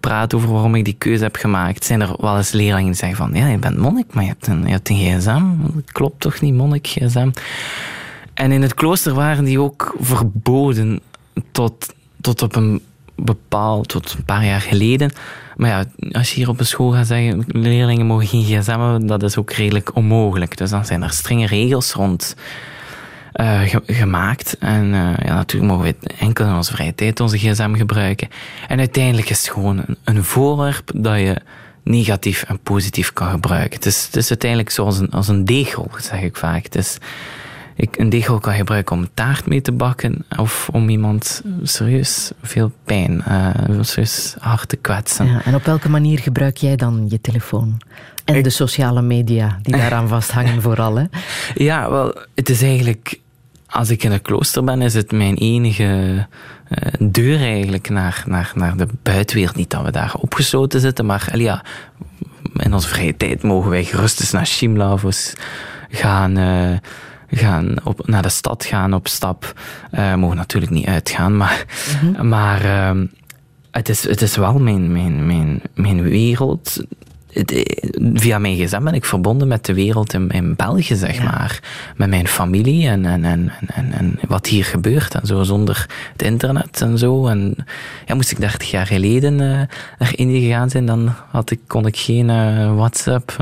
praat over waarom ik die keuze heb gemaakt, zijn er wel eens leerlingen die zeggen van, ja, je bent monnik, maar je hebt een, je hebt een gsm. Dat klopt toch niet, monnik, gsm? En in het klooster waren die ook verboden tot, tot op een bepaald, tot een paar jaar geleden. Maar ja, als je hier op een school gaat zeggen, leerlingen mogen geen gsm hebben, dat is ook redelijk onmogelijk. Dus dan zijn er strenge regels rond uh, gemaakt. En uh, ja, natuurlijk mogen we enkel in onze vrije tijd onze gsm gebruiken. En uiteindelijk is het gewoon een, een voorwerp dat je negatief en positief kan gebruiken. Het is, het is uiteindelijk zoals een, als een degel, zeg ik vaak. Het is, ik een degel kan gebruiken om taart mee te bakken of om iemand serieus veel pijn, uh, serieus hard te kwetsen. Ja, en op welke manier gebruik jij dan je telefoon? En de sociale media die daaraan vasthangen vooral, hè? Ja, wel, het is eigenlijk... Als ik in een klooster ben, is het mijn enige uh, deur eigenlijk naar, naar, naar de buitenwereld. Niet dat we daar opgesloten zitten, maar ja, in onze vrije tijd mogen wij gerust eens naar Shimla of gaan... Uh, gaan op, naar de stad gaan op stap. Uh, mogen natuurlijk niet uitgaan, maar, mm-hmm. maar uh, het, is, het is wel mijn, mijn, mijn, mijn wereld. via mijn gsm ben ik verbonden met de wereld in, in België, zeg ja. maar. Met mijn familie en, en, en, en, en wat hier gebeurt en zo, zonder het internet en zo. En ja, moest ik 30 jaar geleden uh, naar Indië gegaan zijn, dan had ik, kon ik geen WhatsApp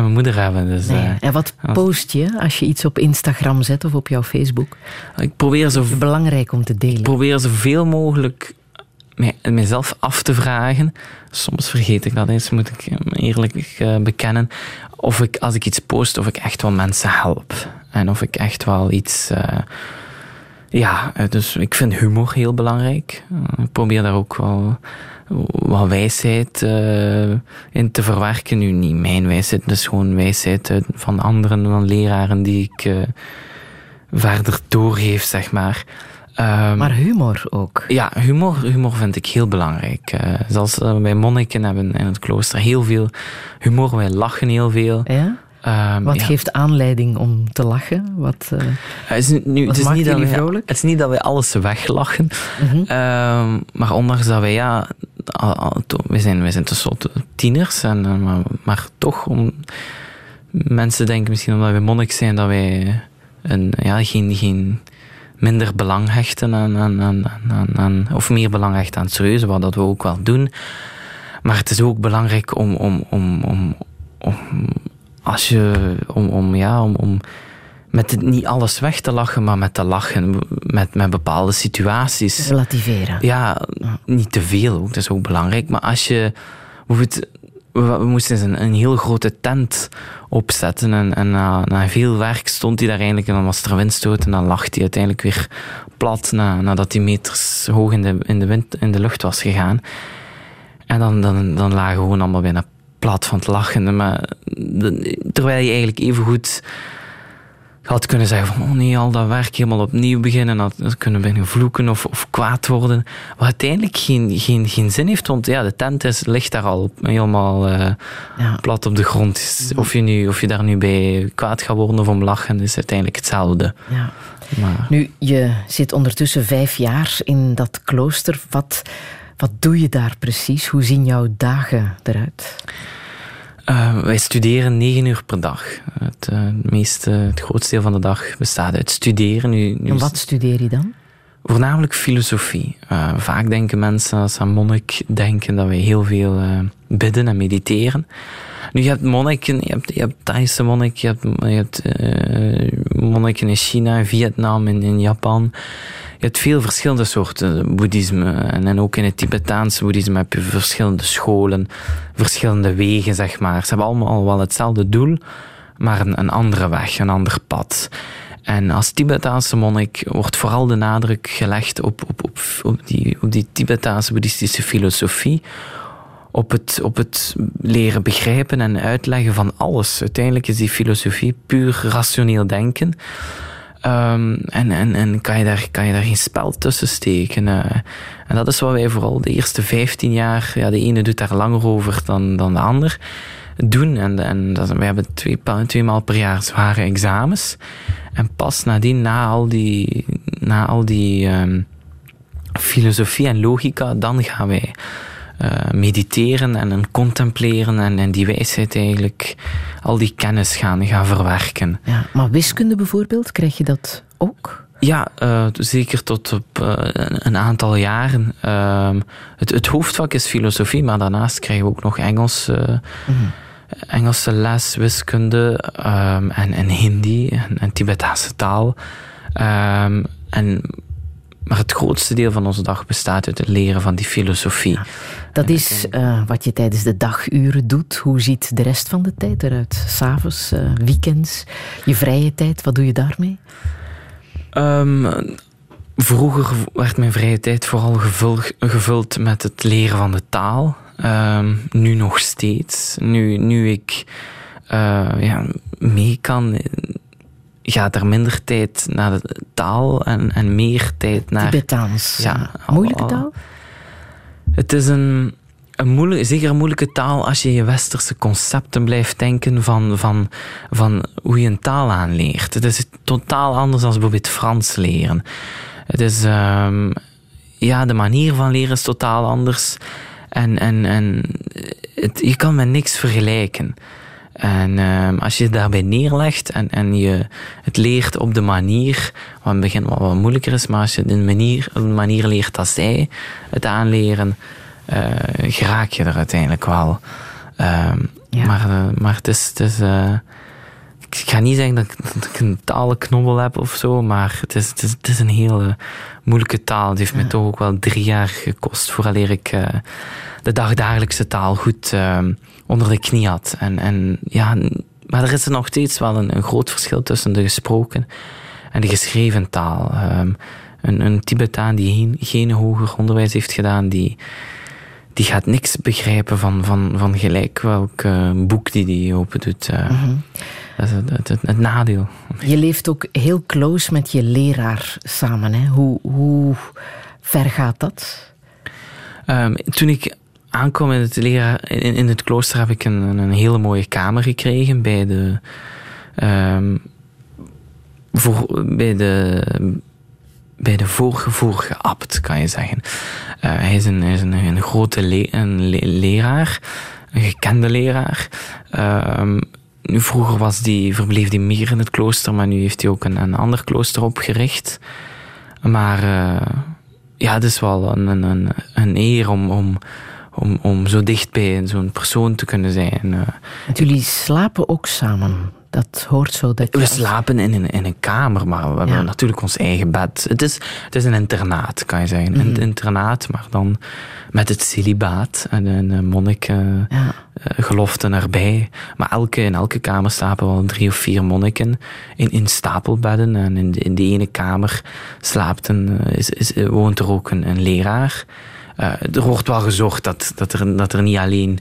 mijn moeder hebben. Dus, nee. uh, en wat post je als je iets op Instagram zet of op jouw Facebook? Ik probeer zo... belangrijk om te delen. Ik probeer zoveel mogelijk mij, mezelf af te vragen. Soms vergeet ik dat eens, moet ik eerlijk uh, bekennen. Of ik, als ik iets post, of ik echt wel mensen help. En of ik echt wel iets... Uh, ja, dus ik vind humor heel belangrijk. Ik probeer daar ook wel wat wijsheid uh, in te verwerken. Nu niet mijn wijsheid, dus gewoon wijsheid van anderen, van leraren die ik uh, verder doorgeef, zeg maar. Um, maar humor ook? Ja, humor, humor vind ik heel belangrijk. Uh, zelfs wij monniken hebben in het klooster heel veel humor. Wij lachen heel veel. Ja? Um, wat ja. geeft aanleiding om te lachen? Wat, uh, het is, nu, wat het is maakt niet dat wij? Het is niet dat wij alles weglachen. Mm -hmm. um, maar ondanks dat wij, ja, wij zijn, wij zijn tenslotte tieners, en, maar, maar, toch, om, mensen denken misschien omdat wij monnik zijn, dat wij een, ja, geen, geen minder belang hechten aan, aan, aan, aan, of meer belang hechten aan het serieuze, wat dat we ook wel doen. Maar het is ook belangrijk om, om, om, om, om als je, om, om, ja, om, om met niet alles weg te lachen, maar met te lachen met, met bepaalde situaties. Relativeren. Ja, niet te veel ook, dat is ook belangrijk. Maar als je bijvoorbeeld, we, moesten een, een heel grote tent opzetten en, en na, na, veel werk stond hij daar eigenlijk en dan was er windstoot en dan lag hij uiteindelijk weer plat na, nadat hij meters hoog in de, in de, wind, in de lucht was gegaan. En dan, dan, dan lagen we gewoon allemaal bijna plat van het lachen. Maar, terwijl je eigenlijk even goed had kunnen zeggen van oh nee, al dat werk helemaal opnieuw beginnen. Dat kunnen bijna vloeken of, of kwaad worden. Wat uiteindelijk geen, geen, geen zin heeft, want ja, de tent is, ligt daar al helemaal uh, ja. plat op de grond. Of je, nu, of je daar nu bij kwaad gaat worden of om lachen, is uiteindelijk hetzelfde. Ja. Maar. Nu, je zit ondertussen vijf jaar in dat klooster. Wat, wat doe je daar precies? Hoe zien jouw dagen eruit? Uh, wij studeren negen uur per dag. Het, uh, meeste, het grootste deel van de dag bestaat uit studeren. Nu, nu en wat studeer je dan? Voornamelijk filosofie. Uh, vaak denken mensen als aan monnik denken dat wij heel veel bidden en mediteren. Nu, je hebt monniken, je hebt, je hebt Thaise monnik, je hebt, hebt monniken in China, Vietnam en in Japan. Je hebt veel verschillende soorten boeddhisme. En, en ook in het Tibetaanse boeddhisme heb je verschillende scholen, verschillende wegen, zeg maar. Ze hebben allemaal wel hetzelfde doel, maar een, een andere weg, een ander pad. En als Tibetaanse monnik wordt vooral de nadruk gelegd op, op, op, op, die, op die Tibetaanse boeddhistische filosofie. Op het, op het leren begrijpen en uitleggen van alles. Uiteindelijk is die filosofie puur rationeel denken. Um, en en, en kan, je daar, kan je daar geen spel tussen steken. Uh, en dat is wat wij vooral de eerste 15 jaar, ja, de ene doet daar langer over dan, dan de ander, doen. En, en we hebben twee, twee maal per jaar zware examens. En pas nadien, na al die, na al die um, filosofie en logica, dan gaan wij uh, mediteren en, en contempleren en, en, die wijsheid eigenlijk, al die kennis gaan, gaan verwerken. Ja, maar wiskunde bijvoorbeeld, krijg je dat ook? Ja, uh, zeker tot op uh, een aantal jaren. Uh, het, het, hoofdvak is filosofie, maar daarnaast krijgen we ook nog Engels, mm -hmm. Engelse les, wiskunde um, en, en Hindi en, en Tibetaanse taal. Um, en maar het grootste deel van onze dag bestaat uit het leren van die filosofie. Ja, dat is uh, wat je tijdens de daguren doet. Hoe ziet de rest van de tijd eruit? S'avonds, uh, weekends, je vrije tijd, wat doe je daarmee? Um, vroeger werd mijn vrije tijd vooral gevuld, gevuld met het leren van de taal. Um, nu nog steeds. Nu, nu ik uh, ja, mee kan gaat er minder tijd naar de taal en, en meer tijd naar... Tibetaans. Ja, moeilijke taal? Het is een, een zeker een moeilijke taal als je je westerse concepten blijft denken van, van, van hoe je een taal aanleert. Het is totaal anders dan bijvoorbeeld Frans leren. Het is... Um, ja, de manier van leren is totaal anders. En, en, en het, je kan met niks vergelijken. En uh, als je het daarbij neerlegt en, en je het leert op de manier, wat in het begin wat, wat moeilijker is, maar als je de manier, op de manier leert dat zij het aanleren, uh, geraak je er uiteindelijk wel. Ja. Maar, uh, maar het is. Het is ik ga niet zeggen dat ik, dat ik een talenknobbel heb of zo, maar het is, het is, het is een hele moeilijke taal. Het heeft ja. me toch ook wel drie jaar gekost vooraleer ik de dagdagelijkse taal goed ehm, onder de knie had. En, en ja, maar er is er nog steeds wel een, een groot verschil tussen de gesproken en de geschreven taal. Um, een, een Tibetaan die geen, geen hoger onderwijs heeft gedaan, die, die gaat niks begrijpen van, van, van gelijk welk uh, boek die die open doet. Uh, mm -hmm. Dat is het, het, het, het, nadeel. Je leeft ook heel close met je leraar samen. Hè? Hoe, hoe ver gaat dat? Um, toen ik aankwam in het, in, het klooster heb ik een, een hele mooie kamer gekregen bij de, um, voor, bij de, bij de vorige, abt, kan je zeggen. Uh, hij is een, een, een grote le, een le, leraar, een gekende leraar. Um, nu, vroeger was die, verbleef hij meer in het klooster, maar nu heeft hij ook een, een ander klooster opgericht. Maar uh, ja, het is wel een, een, een eer om, om om, om zo dicht bij zo'n persoon te kunnen zijn. Uh, jullie slapen ook samen? Dat hoort zo. Dat we slapen in een, in een kamer, maar we hebben natuurlijk ons eigen bed. Het is, het is een internaat, kan je zeggen. Mm. Een internaat, maar dan met het celibaat en een monnik uh, ja. gelofte erbij. Maar elke, in elke kamer slapen wel drie of vier monniken in, in stapelbedden. En in de, in de ene kamer slaapt een, is, is, woont er ook een, een leraar. Uh, er wordt wel gezorgd dat, dat, er, dat er niet alleen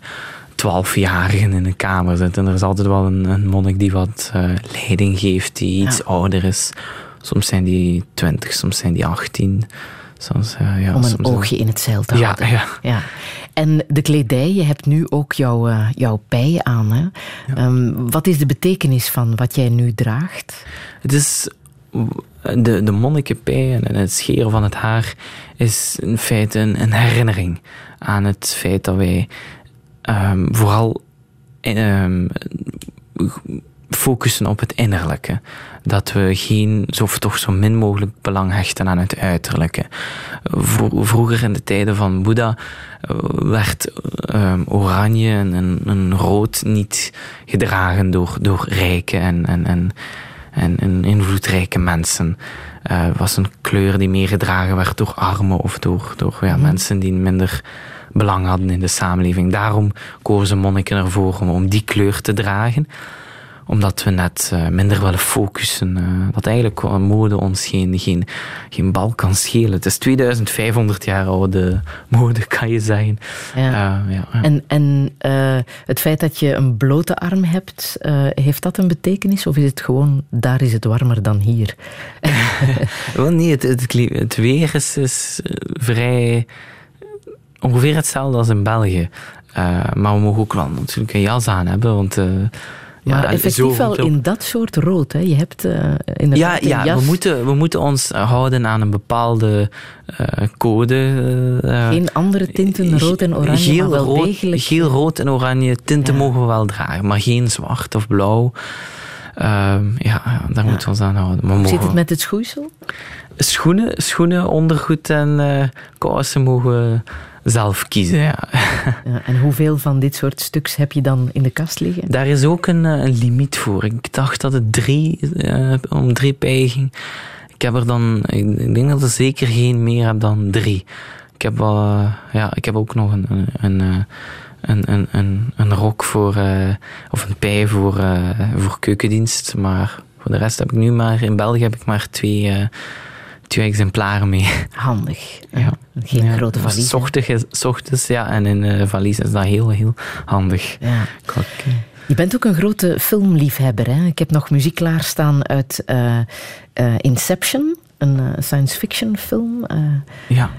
twaalfjarigen in een kamer zitten. Er is altijd wel een, een monnik die wat uh, leiding geeft, die iets ja. ouder is. Soms zijn die twintig, soms zijn die achttien. Soms, uh, ja, Om een soms oogje in het zeil te houden. Ja, ja. En de kledij, je hebt nu ook jouw, uh, jouw pij aan. Hè? Ja. Um, wat is de betekenis van wat jij nu draagt? Het is de, de monnikenpij en het scheren van het haar is in feite een, herinnering aan het feit dat wij um, vooral um, focussen op het innerlijke. Dat we geen, toch zo min mogelijk belang hechten aan het uiterlijke. Vroeger in de tijden van Boeddha eh, werd um, oranje en, en, en, rood niet gedragen door, door rijken en, en, en en, en invloedrijke mensen. Uh, was een kleur die meer gedragen werd door armen of door, door ja, mm. mensen die minder belang hadden in de samenleving. Daarom kozen monniken ervoor om, om die kleur te dragen. Omdat we net uh, minder willen focussen. Uh, dat eigenlijk mode ons geen, geen, geen bal kan schelen. Het is 2500 jaar oude mode, kan je zeggen. Ja. Uh, ja, En, en het feit dat je een blote arm hebt, heeft dat een betekenis? Of is het gewoon, daar is het warmer dan hier? Wel nee, het, het, het weer is, is vrij ongeveer hetzelfde als in België. maar we mogen ook wel natuurlijk een jas aan hebben, want maar effectief wel in dat soort rood. Hè? Je hebt uh, inderdaad Ja, ja we, moeten, we moeten ons houden aan een bepaalde uh, code. Uh, Geen andere tinten, rood en oranje, geel, maar wel rood, degelijk... Geel, rood en oranje tinten ja. mogen we wel dragen, maar geen zwart of blauw. Ehm, ja, daar ja. moeten we ons aan houden. Maar Hoe zit het met het schoeisel? Schoenen, schoenen ondergoed en kousen mogen zelf kiezen. Ja. ja. en hoeveel van dit soort stuks heb je dan in de kast liggen? Daar is ook een, eh, een limiet voor. Ik dacht dat het drie, uh, om drie pij ging. Ik heb er dan, ik denk dat er zeker geen meer heb dan drie. Ik heb, uh, ja, ik heb ook nog een, een, een een, een, een, een rok voor, uh, of een pij voor, uh, voor keukendienst. Maar voor de rest heb ik nu maar, in België heb ik maar twee, uh, twee exemplaren mee. Handig. Ja. Geen grote valies. Ochtends, ochtends, ja, en in uh, valies is dat heel, heel handig. Ja. Je bent ook een grote filmliefhebber. Hè? Ik heb nog muziek klaarstaan uit uh, uh, Inception, een science fiction film. ja.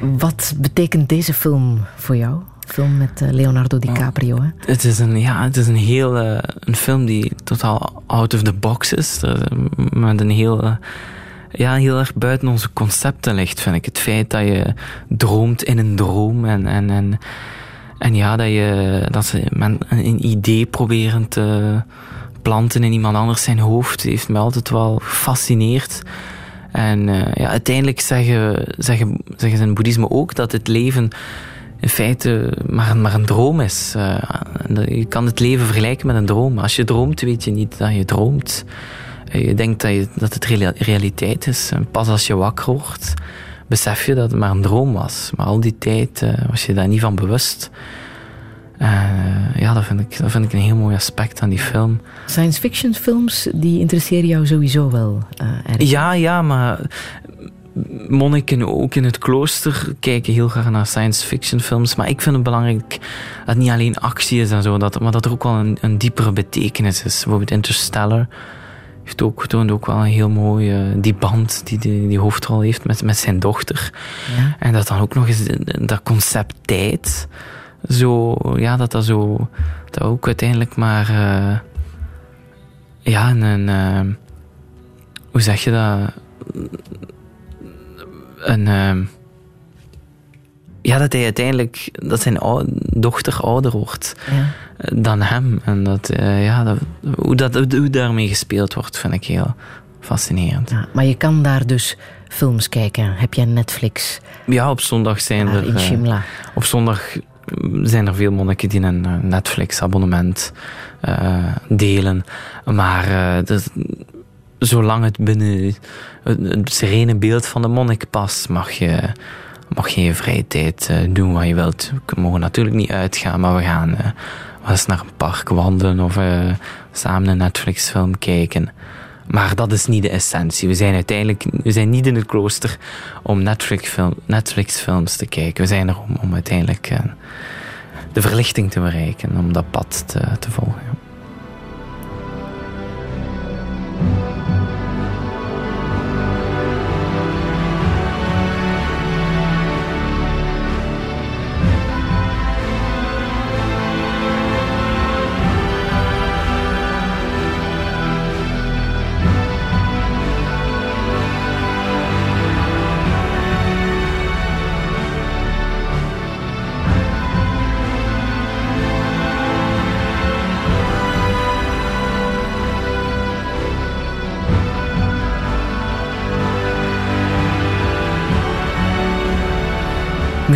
Wat betekent deze film voor jou? Film met Leonardo DiCaprio. Hè? Het is een, ja, het is een heel een film die totaal out of the box is. Met een heel ja, heel erg buiten onze concepten ligt, vind ik. Het feit dat je droomt in een droom en, en, en, en ja, dat, je, dat ze een idee proberen te planten in iemand anders zijn hoofd, heeft me altijd wel gefascineerd. En uh, ja, uiteindelijk zeggen, zeggen, zeggen ze in boeddhisme ook dat het leven in feite maar, maar een droom is. Uh, je kan het leven vergelijken met een droom. Als je droomt, weet je niet dat je droomt. Je denkt dat, je, dat het realiteit is. En pas als je wakker wordt, besef je dat het maar een droom was. Maar al die tijd uh, was je daar niet van bewust. Uh, ja, dat vind, ik, dat vind ik een heel mooi aspect aan die film. Science fiction films, die interesseren jou sowieso wel uh. Ja, ja, maar monniken ook in het klooster kijken heel graag naar science fiction films. Maar ik vind het belangrijk dat het niet alleen actie is en zo, dat, maar dat er ook wel een, een diepere betekenis is. Bijvoorbeeld Interstellar heeft ook getoond ook wel een heel mooi, uh, die band die, die die hoofdrol heeft met, met zijn dochter. Ja. En dat dan ook nog eens dat concept tijd, zo, ja, dat dat zo, dat ook uiteindelijk maar, uh, ja, een, uh, hoe zeg je dat, een, ja, dat hij uiteindelijk, dat zijn dochter ouder wordt. Ja dan hem. En dat, uh, ja, dat, hoe, dat, hoe daarmee gespeeld wordt, vind ik heel fascinerend. Ja, maar je kan daar dus films kijken. Heb jij Netflix? Ja, op zondag zijn er... In Shimla. Uh, op zondag zijn er veel monniken die een Netflix-abonnement uh, delen. Maar zolang het binnen het, het serene beeld van de monnik past, mag je mag je je vrije tijd doen wat je wilt. We mogen natuurlijk niet uitgaan, maar we gaan eens naar een park wandelen of uh, samen een Netflix-film kijken. Maar dat is niet de essentie. We zijn uiteindelijk we zijn niet in het klooster om Netflix-films Netflix te kijken. We zijn er om, om uiteindelijk uh, de verlichting te bereiken, om dat pad te, te volgen.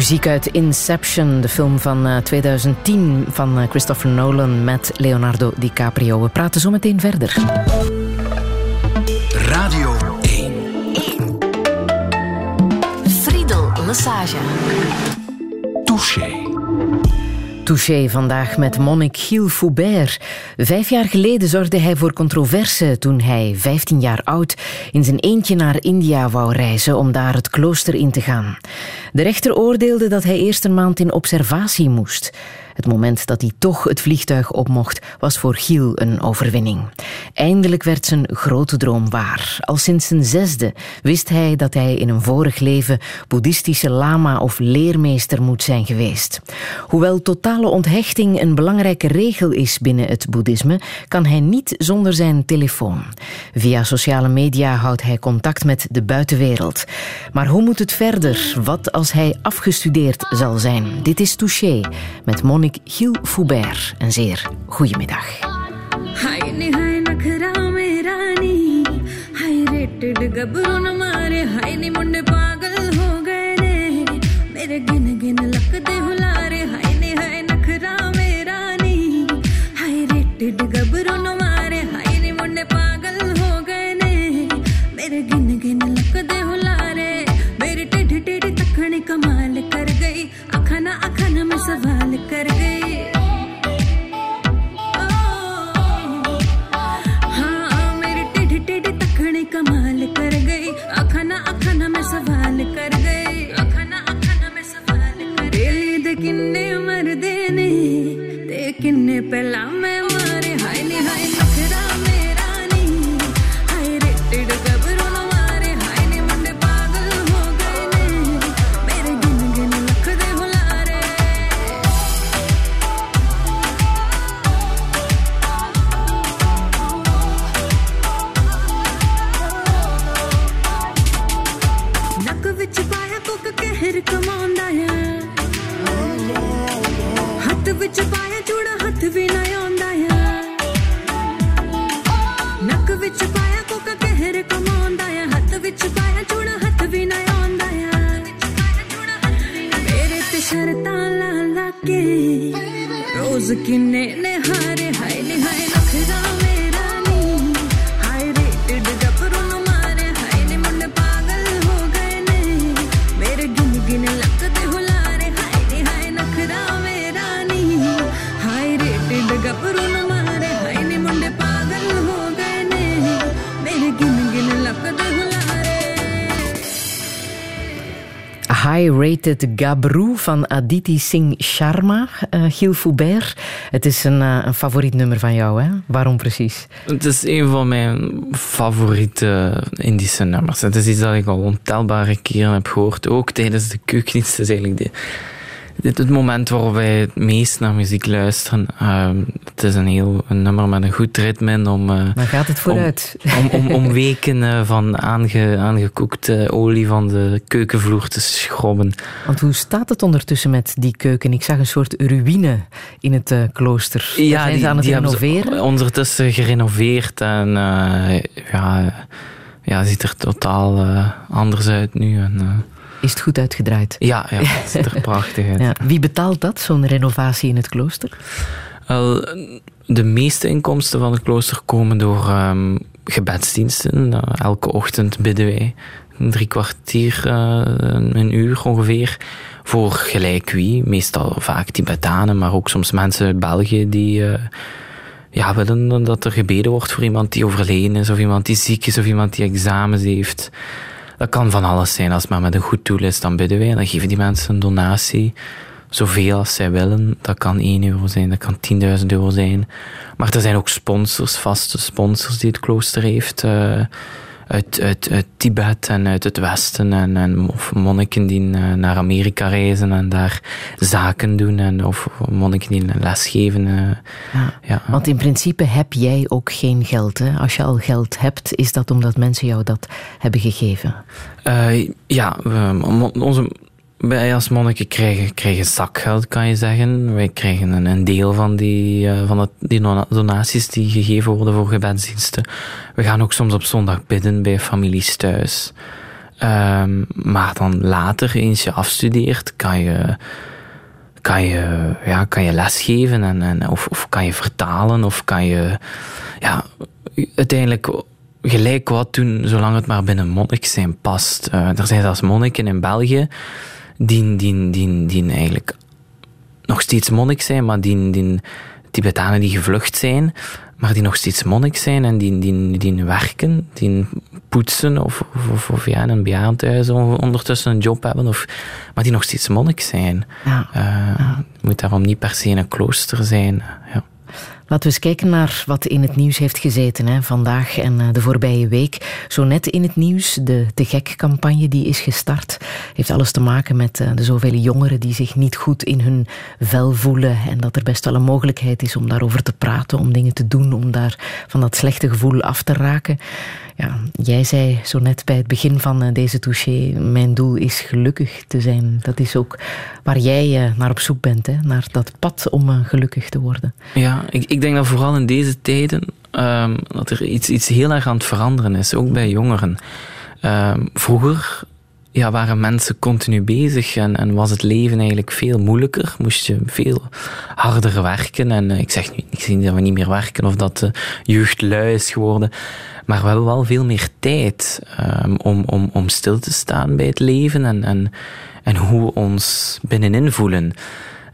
Muziek uit Inception, de film van 2010 eh, van eh, Christopher Nolan met Leonardo DiCaprio. We praten zo meteen verder. Radio 1. 1. Friedel Lassage. Touché. Touché vandaag met monnik Gilles Foubert. Vijf jaar geleden zorgde hij voor controverse toen hij, 15 jaar oud, in zijn eentje naar India wou reizen om daar het klooster in te gaan. De rechter oordeelde dat hij eerst een maand in observatie moest. Het moment dat hij toch het vliegtuig op mocht, was voor Giel een overwinning. Eindelijk werd zijn grote droom waar. Al sinds zijn zesde wist hij dat hij in een vorig leven boeddhistische lama of leermeester moet zijn geweest. Hoewel totale onthechting een belangrijke regel is binnen het boeddhisme, kan hij niet zonder zijn telefoon. Via sociale media houdt hij contact met de buitenwereld. Maar hoe moet het verder? Wat als hij afgestudeerd zal zijn? Dit is Touché met Monique ik Gilles Foubert. Een zeer goede middag. मेरे गिन गिन लकदे हुलारे हाय ने हाय नखरा मेरा नी हाय रेटेड गबरों न मारे हाय ने मुन्ने पागल हो गए ने मेरे गिन गिन लकदे हुलारे मेरी टेढ़ी टेढ़ी तखनी कमाल कर गई अखना अखना में सवाल कर गए। हाँ मेरी टेढ़ी टेढ़ी तखने कमाल कर गई अखाना अखाना में सवाल कर गई अखाना अखाना में सवाल कर दे किन्ने मर देने ते किन्ने पहला मैं High-rated Gabru van Aditi Singh Sharma, uh, Gilles Foubert. Het is een, uh, een favoriet nummer van jou, hè? Waarom precies? Het is een van mijn favoriete Indische nummers. Het is iets dat ik al ontelbare keren heb gehoord, ook tijdens de keukendienst. Het is eigenlijk de, dit het moment waarop wij het meest naar muziek luisteren. Uh, het is een heel een nummer met een goed ritme om... Uh, Dan gaat het vooruit. Om, om, om, om weken uh, van aange, aangekookte olie van de keukenvloer te schrobben. Want hoe staat het ondertussen met die keuken? Ik zag een soort ruïne in het uh, klooster. Ja, zijn die, ze aan het renoveren? ondertussen gerenoveerd en ja, ja, ziet er totaal anders uit nu. En, is het goed uitgedraaid? Ja, ja het ziet er prachtig uit. Ja. Wie betaalt dat, zo'n renovatie in het klooster? Wel, de meeste inkomsten van het klooster komen door um, gebedsdiensten. Uh, elke ochtend bidden wij drie kwartier, uh, een uur ongeveer, voor gelijk wie. Meestal vaak Tibetanen, maar ook soms mensen uit België die... Uh, ja, willen dat er gebeden wordt voor iemand die overleden is, of iemand die ziek is, of iemand die examens heeft. Dat kan van alles zijn. Als maar met een goed doel is, dan bidden wij. Dan geven die mensen een donatie. Zoveel als zij willen. Dat kan 1 euro zijn, dat kan 10.000 euro zijn. Maar er zijn ook sponsors, vaste sponsors die het klooster heeft. Uh, uit, uit, uit Tibet en uit het Westen. En, en, of monniken die naar Amerika reizen en daar zaken doen. En, of monniken die lesgeven. Uh, ja, ja. Want in principe heb jij ook geen geld. Hè? Als je al geld hebt, is dat omdat mensen jou dat hebben gegeven? Uh, ja, we, onze, wij als monniken krijgen, krijgen zakgeld, kan je zeggen. Wij krijgen een, een deel van die, uh, van het, die donaties die gegeven worden voor gebedsdiensten. We gaan ook soms op zondag bidden bij families thuis. Um, maar dan later, eens je afstudeert, kan je, kan je, ja, kan je lesgeven en, en, of, of kan je vertalen of kan je ja, uiteindelijk gelijk wat doen, zolang het maar binnen monnik zijn past. Uh, er zijn zelfs monniken in België die, die, die, die eigenlijk nog steeds monnik zijn, maar die, die Tibetanen die gevlucht zijn, maar die nog steeds monnik zijn en die, die, die werken, die poetsen of, of, of ja, in een bejaardenhuis ondertussen een job hebben, of, maar die nog steeds monnik zijn. Ja. Uh, Moet daarom niet per se een klooster zijn. Ja. Laten we eens kijken naar wat in het nieuws heeft gezeten hè, vandaag en eh, de voorbije week. Zo net in het nieuws, de Te Gek-campagne die is gestart. Heeft alles te maken met eh, de zoveel jongeren die zich niet goed in hun vel voelen. En dat er best wel een mogelijkheid is om daarover te praten, om dingen te doen, om daar van dat slechte gevoel af te raken. Ja, jij zei zo net bij het begin van eh, deze touché, mijn doel is gelukkig te zijn. Dat is ook waar jij naar op zoek bent, hè? naar dat pad om gelukkig te worden. Ja, ik, ik denk dat vooral in deze tijden um, dat er iets, iets heel erg aan het veranderen is, ook bij jongeren. Um, vroeger ja, waren mensen continu bezig en, en, was het leven eigenlijk veel moeilijker. Moest je veel harder werken. En ik zeg nu ik zie dat we niet meer werken of dat de jeugd lui is geworden. Maar we hebben wel veel meer tijd um, om, om, om stil te staan bij het leven en, en, en hoe we ons binnenin voelen.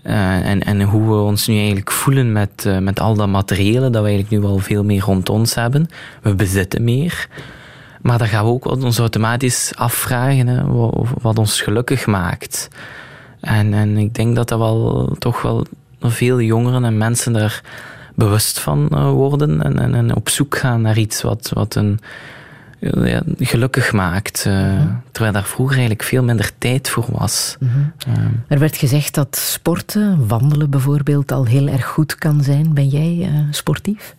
Uh, en, en hoe we ons nu eigenlijk voelen met, uh, met al dat materiële dat we eigenlijk nu wel veel meer rond ons hebben. We bezitten meer. Maar dan gaan we ook ons automatisch afvragen wat, ons gelukkig maakt. En, en ik denk dat dat wel toch wel veel jongeren en mensen daar bewust van eh, worden en, en, en, op zoek gaan naar iets wat, wat een ja, gelukkig maakt. Uh, Terwijl daar vroeger eigenlijk veel minder tijd voor was. Mhm. er werd gezegd dat sporten, wandelen bijvoorbeeld, al heel erg goed kan zijn. Ben jij uh, sportief?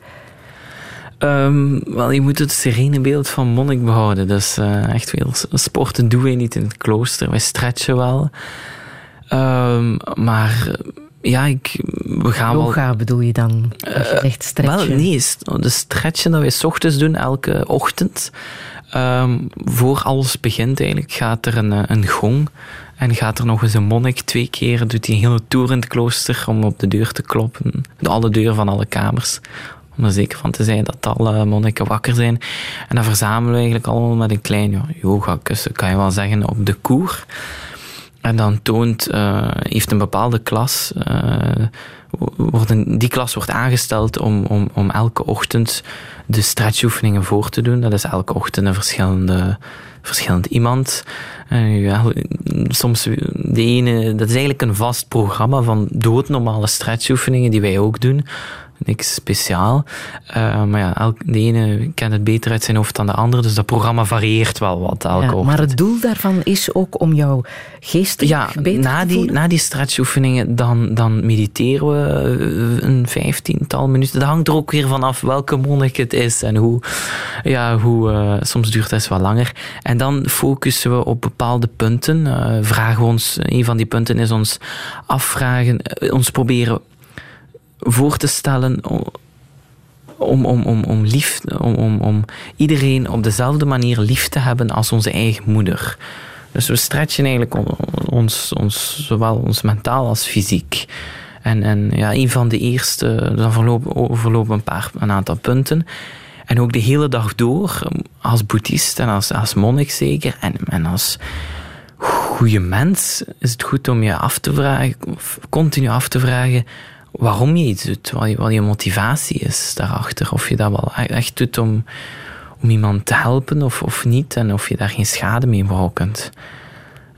Um, wel, je moet het serene beeld van monnik behouden. Dus echt veel sporten doen we niet in het klooster. Wij stretchen wel. Um, maar ja, ik, we gaan Yoga wel... bedoel je dan? Als je zegt stretchen? Wel, nee. De stretchen dat wij s ochtends doen, elke ochtend. Um, voor alles begint eigenlijk, gaat er een, een gong. En gaat er nog eens een monnik twee keer, doet hij een hele tour in het klooster om op de deur te kloppen. Alle deuren van alle kamers. Om er zeker van te zijn dat alle monniken wakker zijn. En dan verzamelen we eigenlijk allemaal met een klein ja, yoga-kussen, kan je wel zeggen, op de koer. En dan toont, uh, heeft een bepaalde klas, uh, worden, die klas wordt aangesteld om, om, om elke ochtend de stretchoefeningen voor te doen. Dat is elke ochtend een verschillende, verschillend iemand. Soms de ene, dat is eigenlijk een vast programma van doodnormale stretchoefeningen die wij ook doen niks speciaal. Uh, maar ja, elk, de ene kent het beter uit zijn hoofd dan de andere, dus dat programma varieert wel wat elke ja, Maar het doel daarvan is ook om jouw geest ja, beter na te die, voelen? Na die stretchoefeningen, dan, dan mediteren we een vijftiental minuten. Dat hangt er ook weer vanaf welke monnik het is en hoe, ja, hoe uh, soms duurt het wel langer. En dan focussen we op bepaalde punten. Uh, vragen we ons, een van die punten is ons afvragen, ons proberen voor te stellen om, om, om, om, lief, om, om, om iedereen op dezelfde manier lief te hebben als onze eigen moeder. Dus we stretchen eigenlijk ons, ons, zowel ons mentaal als fysiek. En, en ja, een van de eerste, dan verlopen, verlopen een, paar, een aantal punten. En ook de hele dag door, als boeddhist en als, als monnik zeker, en, en als goede mens, is het goed om je af te vragen, continu af te vragen waarom je iets doet, wat je, motivatie is daarachter. Of je dat wel e-, echt doet om, om iemand te helpen of, of niet. En of je daar geen schade mee berokkent.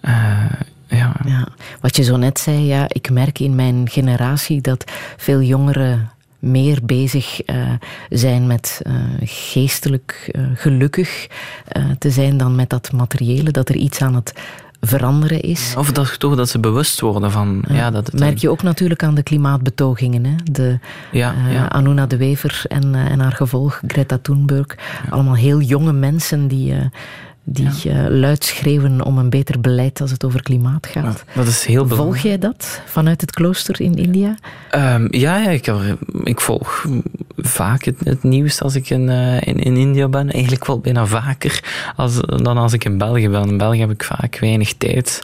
Uh, ja. Wat je zo net zei, ja, ik merk in mijn generatie dat veel jongeren meer bezig uh, zijn met uh, geestelijk gelukkig te zijn dan met dat materiële, dat er iets aan het veranderen is. Of dat, toch dat ze bewust worden van... Ja, ja dat het merk je ook natuurlijk aan de klimaatbetogingen. Hè? De, ja, uh, ja. Anuna de Wever en, uh, en haar gevolg, Greta Thunberg. Allemaal heel jonge mensen die... Uh, die ja. luid schreeuwen om een beter beleid als het over klimaat gaat. Ja, dat is heel Volg jij dat vanuit het klooster in India? Um, ja, ja ik, ik, volg vaak het, het, nieuws als ik in, uh, in, in, India ben. Eigenlijk wel bijna vaker als, dan als ik in België ben. In België heb ik vaak weinig tijd.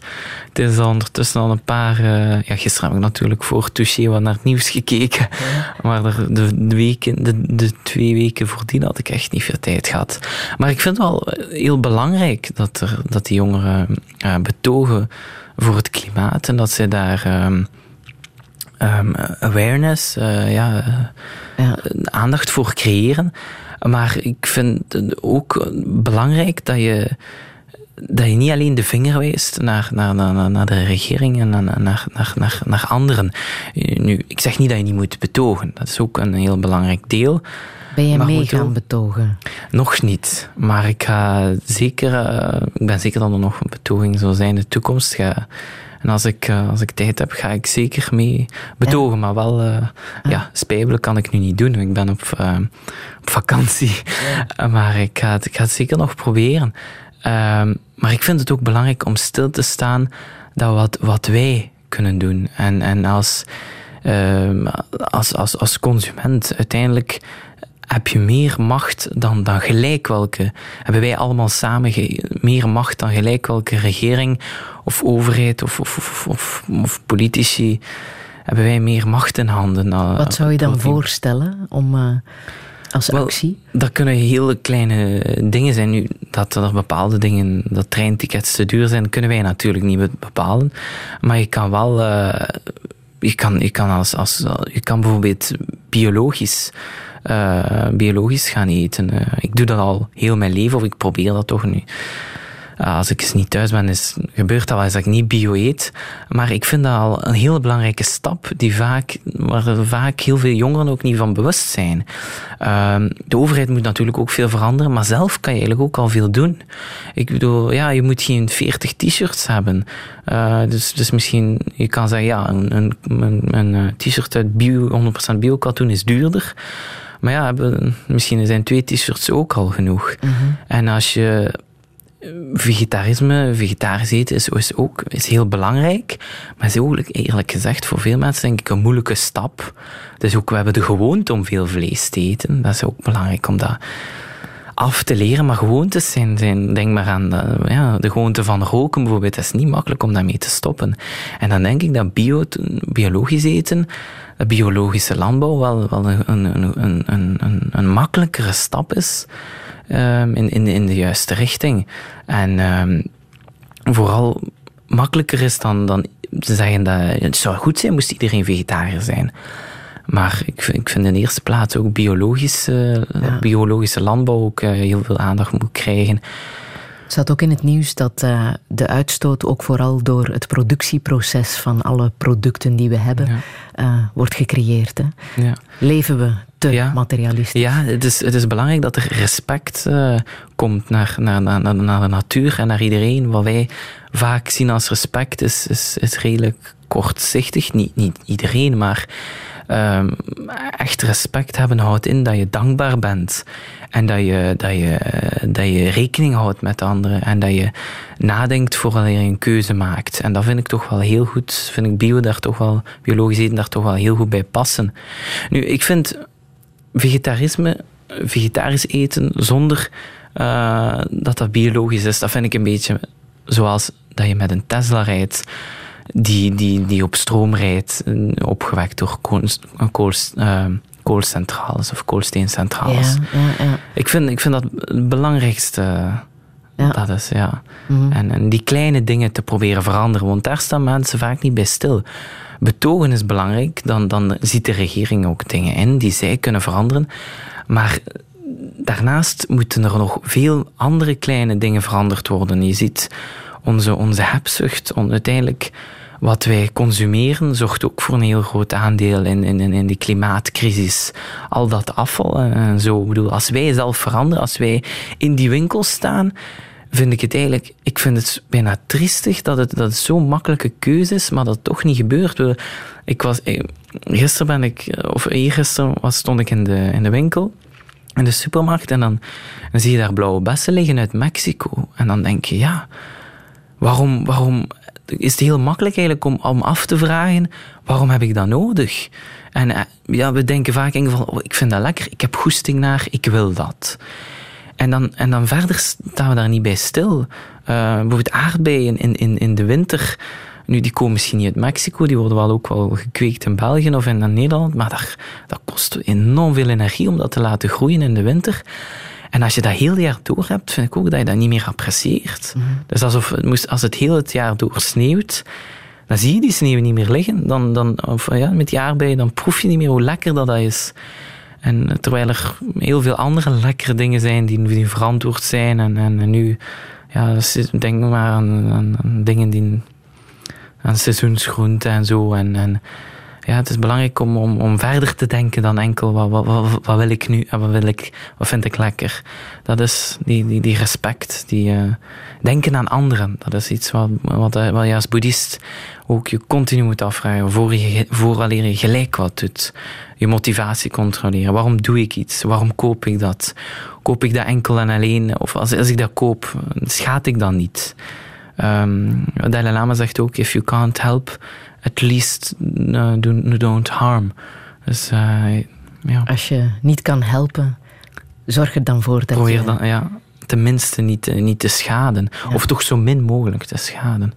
Het is al ondertussen al een paar... Uh, ja, gisteren heb ik natuurlijk voor Touché wat naar het nieuws gekeken. Ja. Maar de, de, de, weken, de, de twee weken voordien had ik echt niet veel tijd gehad. Maar ik vind het wel heel belangrijk dat, er, dat die jongeren uh, betogen voor het klimaat en dat zij daar uh, ehm, awareness, eh, ja, Ja. aandacht voor creëren. Maar ik vind het ook belangrijk dat je, dat je niet alleen de vinger wijst naar, naar, naar, naar de regering en naar, naar, naar, naar, naar anderen. Nu, ik zeg niet dat je niet moet betogen. Dat is ook een heel belangrijk deel. Ben je Maar mee gaan betogen? Nog niet, maar ik, ga zeker, eh, ik ben zeker dat er nog een betoging zal zijn in de toekomst. Ga, en als ik, eh, als ik tijd heb, ga ik zeker mee betogen. Maar wel, eh, ja, spijbelen kan ik nu niet doen. Ik ben op, eh, op vakantie. Maar ik ga, het, ik ga het zeker nog proberen. Ehm, maar ik vind het ook belangrijk om stil te staan dat wat, wat wij kunnen doen. En, en als, ehm, als, als, als consument uiteindelijk heb je meer macht dan, dan gelijk welke. Hebben wij allemaal samen meer macht dan gelijk welke regering of overheid of, of, of, of, of politici. Hebben wij meer macht in handen? dan- Wat zou je dan voorstellen om eh, als Wel, actie? Dat kunnen hele kleine dingen zijn. Nu, dat er bepaalde dingen, dat treintickets te duur zijn, kunnen wij natuurlijk niet be- bepalen. Maar je kan wel, eh, je, kan, je, kan als, als, je kan bijvoorbeeld biologisch, eh, biologisch gaan eten. Eh, ik doe dat al heel mijn leven, of ik probeer dat toch nu. Uh, als ik eens niet thuis ben, is, gebeurt dat wel eens dat ik niet bio eet. Maar ik vind dat al een hele belangrijke stap, die vaak, waar vaak heel veel jongeren ook niet van bewust zijn. Uh, de overheid moet natuurlijk ook veel veranderen, maar zelf kan je eigenlijk ook al veel doen. Ik bedoel, ja, je moet geen 40 t-shirts hebben. Uh, dus, dus misschien, je kan zeggen, ja, een, een, een, een t-shirt uit bio, 100% bio-katoen is duurder. Maar ja, misschien zijn twee t-shirts ook al genoeg. Mhm. En als je vegetarisme, vegetarisch eten is, is ook is heel belangrijk. Maar is ook eerlijk gezegd voor veel mensen denk ik een moeilijke stap. Dus ook we hebben de gewoonte om veel vlees te eten. Dat is ook belangrijk om dat af te leren. Maar gewoontes zijn, zijn denk maar aan de, ja, de gewoonte van roken bijvoorbeeld. Het is niet makkelijk om daarmee te stoppen. En dan denk ik dat bio, biologisch eten, biologische landbouw wel, wel een, een, een, een, een, makkelijkere stap is. Um, in, in, in de juiste richting. En um, vooral makkelijker is dan, dan te zeggen dat het zou goed zijn moest iedereen vegetariër zijn. Maar ik, ik vind in de eerste plaats ook biologische, ja. biologische landbouw ook uh, heel veel aandacht moet krijgen. Het staat ook in het nieuws dat uh, de uitstoot ook vooral door het productieproces van alle producten die we hebben ja. uh, wordt gecreëerd. Hè? Ja. Leven we te ja. materialistisch? Ja, het is, het is belangrijk dat er respect uh, komt naar, naar, naar, naar de natuur en naar iedereen. Wat wij vaak zien als respect is, is, is redelijk kortzichtig. Niet, niet iedereen, maar um, echt respect hebben houdt in dat je dankbaar bent. En dat je, dat, je, dat je rekening houdt met anderen. En dat je nadenkt voordat je een keuze maakt. En dat vind ik toch wel heel goed. Vind ik bio daar toch wel, biologisch eten daar toch wel heel goed bij passen. Nu, ik vind vegetarisme, vegetarisch eten zonder uh, dat dat biologisch is, dat vind ik een beetje zoals dat je met een Tesla rijdt die, die, die op stroom rijdt, opgewekt door kool, kool, uh, koolcentrales of koolsteencentrales. Ja, ja, ja. Ik, vind, ik vind dat het belangrijkste. Ja. Dat is, ja. Mm -hmm. en, en die kleine dingen te proberen veranderen, want daar staan mensen vaak niet bij stil. Betogen is belangrijk, dan, dan ziet de regering ook dingen in die zij kunnen veranderen. Maar daarnaast moeten er nog veel andere kleine dingen veranderd worden. Je ziet onze, onze hebzucht, on, uiteindelijk wat wij consumeren, zorgt ook voor een heel groot aandeel in, in, in die klimaatcrisis. Al dat afval en zo. Ik bedoel, als wij zelf veranderen, als wij in die winkel staan, vind ik het eigenlijk, ik vind het bijna triestig dat het, dat het zo'n makkelijke keuze is, maar dat toch niet gebeurt. Ik was, gisteren ben ik, of eergisteren was, stond ik in de, in de winkel, in de supermarkt, en dan, dan zie je daar blauwe bessen liggen uit Mexico. En dan denk je, ja, waarom, waarom is het heel makkelijk eigenlijk om, om af te vragen, waarom heb ik dat nodig? En ja, we denken vaak in van, oh, ik vind dat lekker, ik heb goesting naar, ik wil dat. En dan, en dan verder staan we daar niet bij stil. Uh, bijvoorbeeld aardbeien in, in, in de winter. Nu, die komen misschien niet uit Mexico, die worden wel ook wel gekweekt in België of in Nederland, maar dat, dat kost enorm veel energie om dat te laten groeien in de winter. En als je dat heel jaar door hebt, vind ik ook dat je dat niet meer apprecieert. Mm -hmm. Dus alsof het moest, als het heel het jaar door sneeuwt, dan zie je die sneeuw niet meer liggen. Dan, dan, of, ja, met die aardbeien, dan proef je niet meer hoe lekker dat, dat is. En terwijl er heel veel andere lekkere dingen zijn die, die verantwoord zijn. En, en, en nu, ja, denk maar aan, aan, aan dingen die aan seizoensgroenten en zo. En, en ja, het is belangrijk om, om, om verder te denken dan enkel wat, wat, wat, wat wil ik nu en wat, wil ik, wat vind ik lekker. Dat is die, die, die respect, die uh, denken aan anderen. Dat is iets wat, wat, eh, wat je als boeddhist ook je continu moet afvragen voor je, vooraleer je gelijk wat doet. Je motivatie controleren. Waarom doe ik iets? Waarom koop ik dat? Koop ik dat enkel en alleen? Of als, als ik dat koop, schaad ik dan niet? Um, Dalai Lama zegt ook, if you can't help, at least uh, do, don't harm. Dus, uh, ja. Als je niet kan helpen, zorg er dan voor dat Probeer je... Dan, ja, tenminste niet, niet te schaden. Ja. Of toch zo min mogelijk te schaden.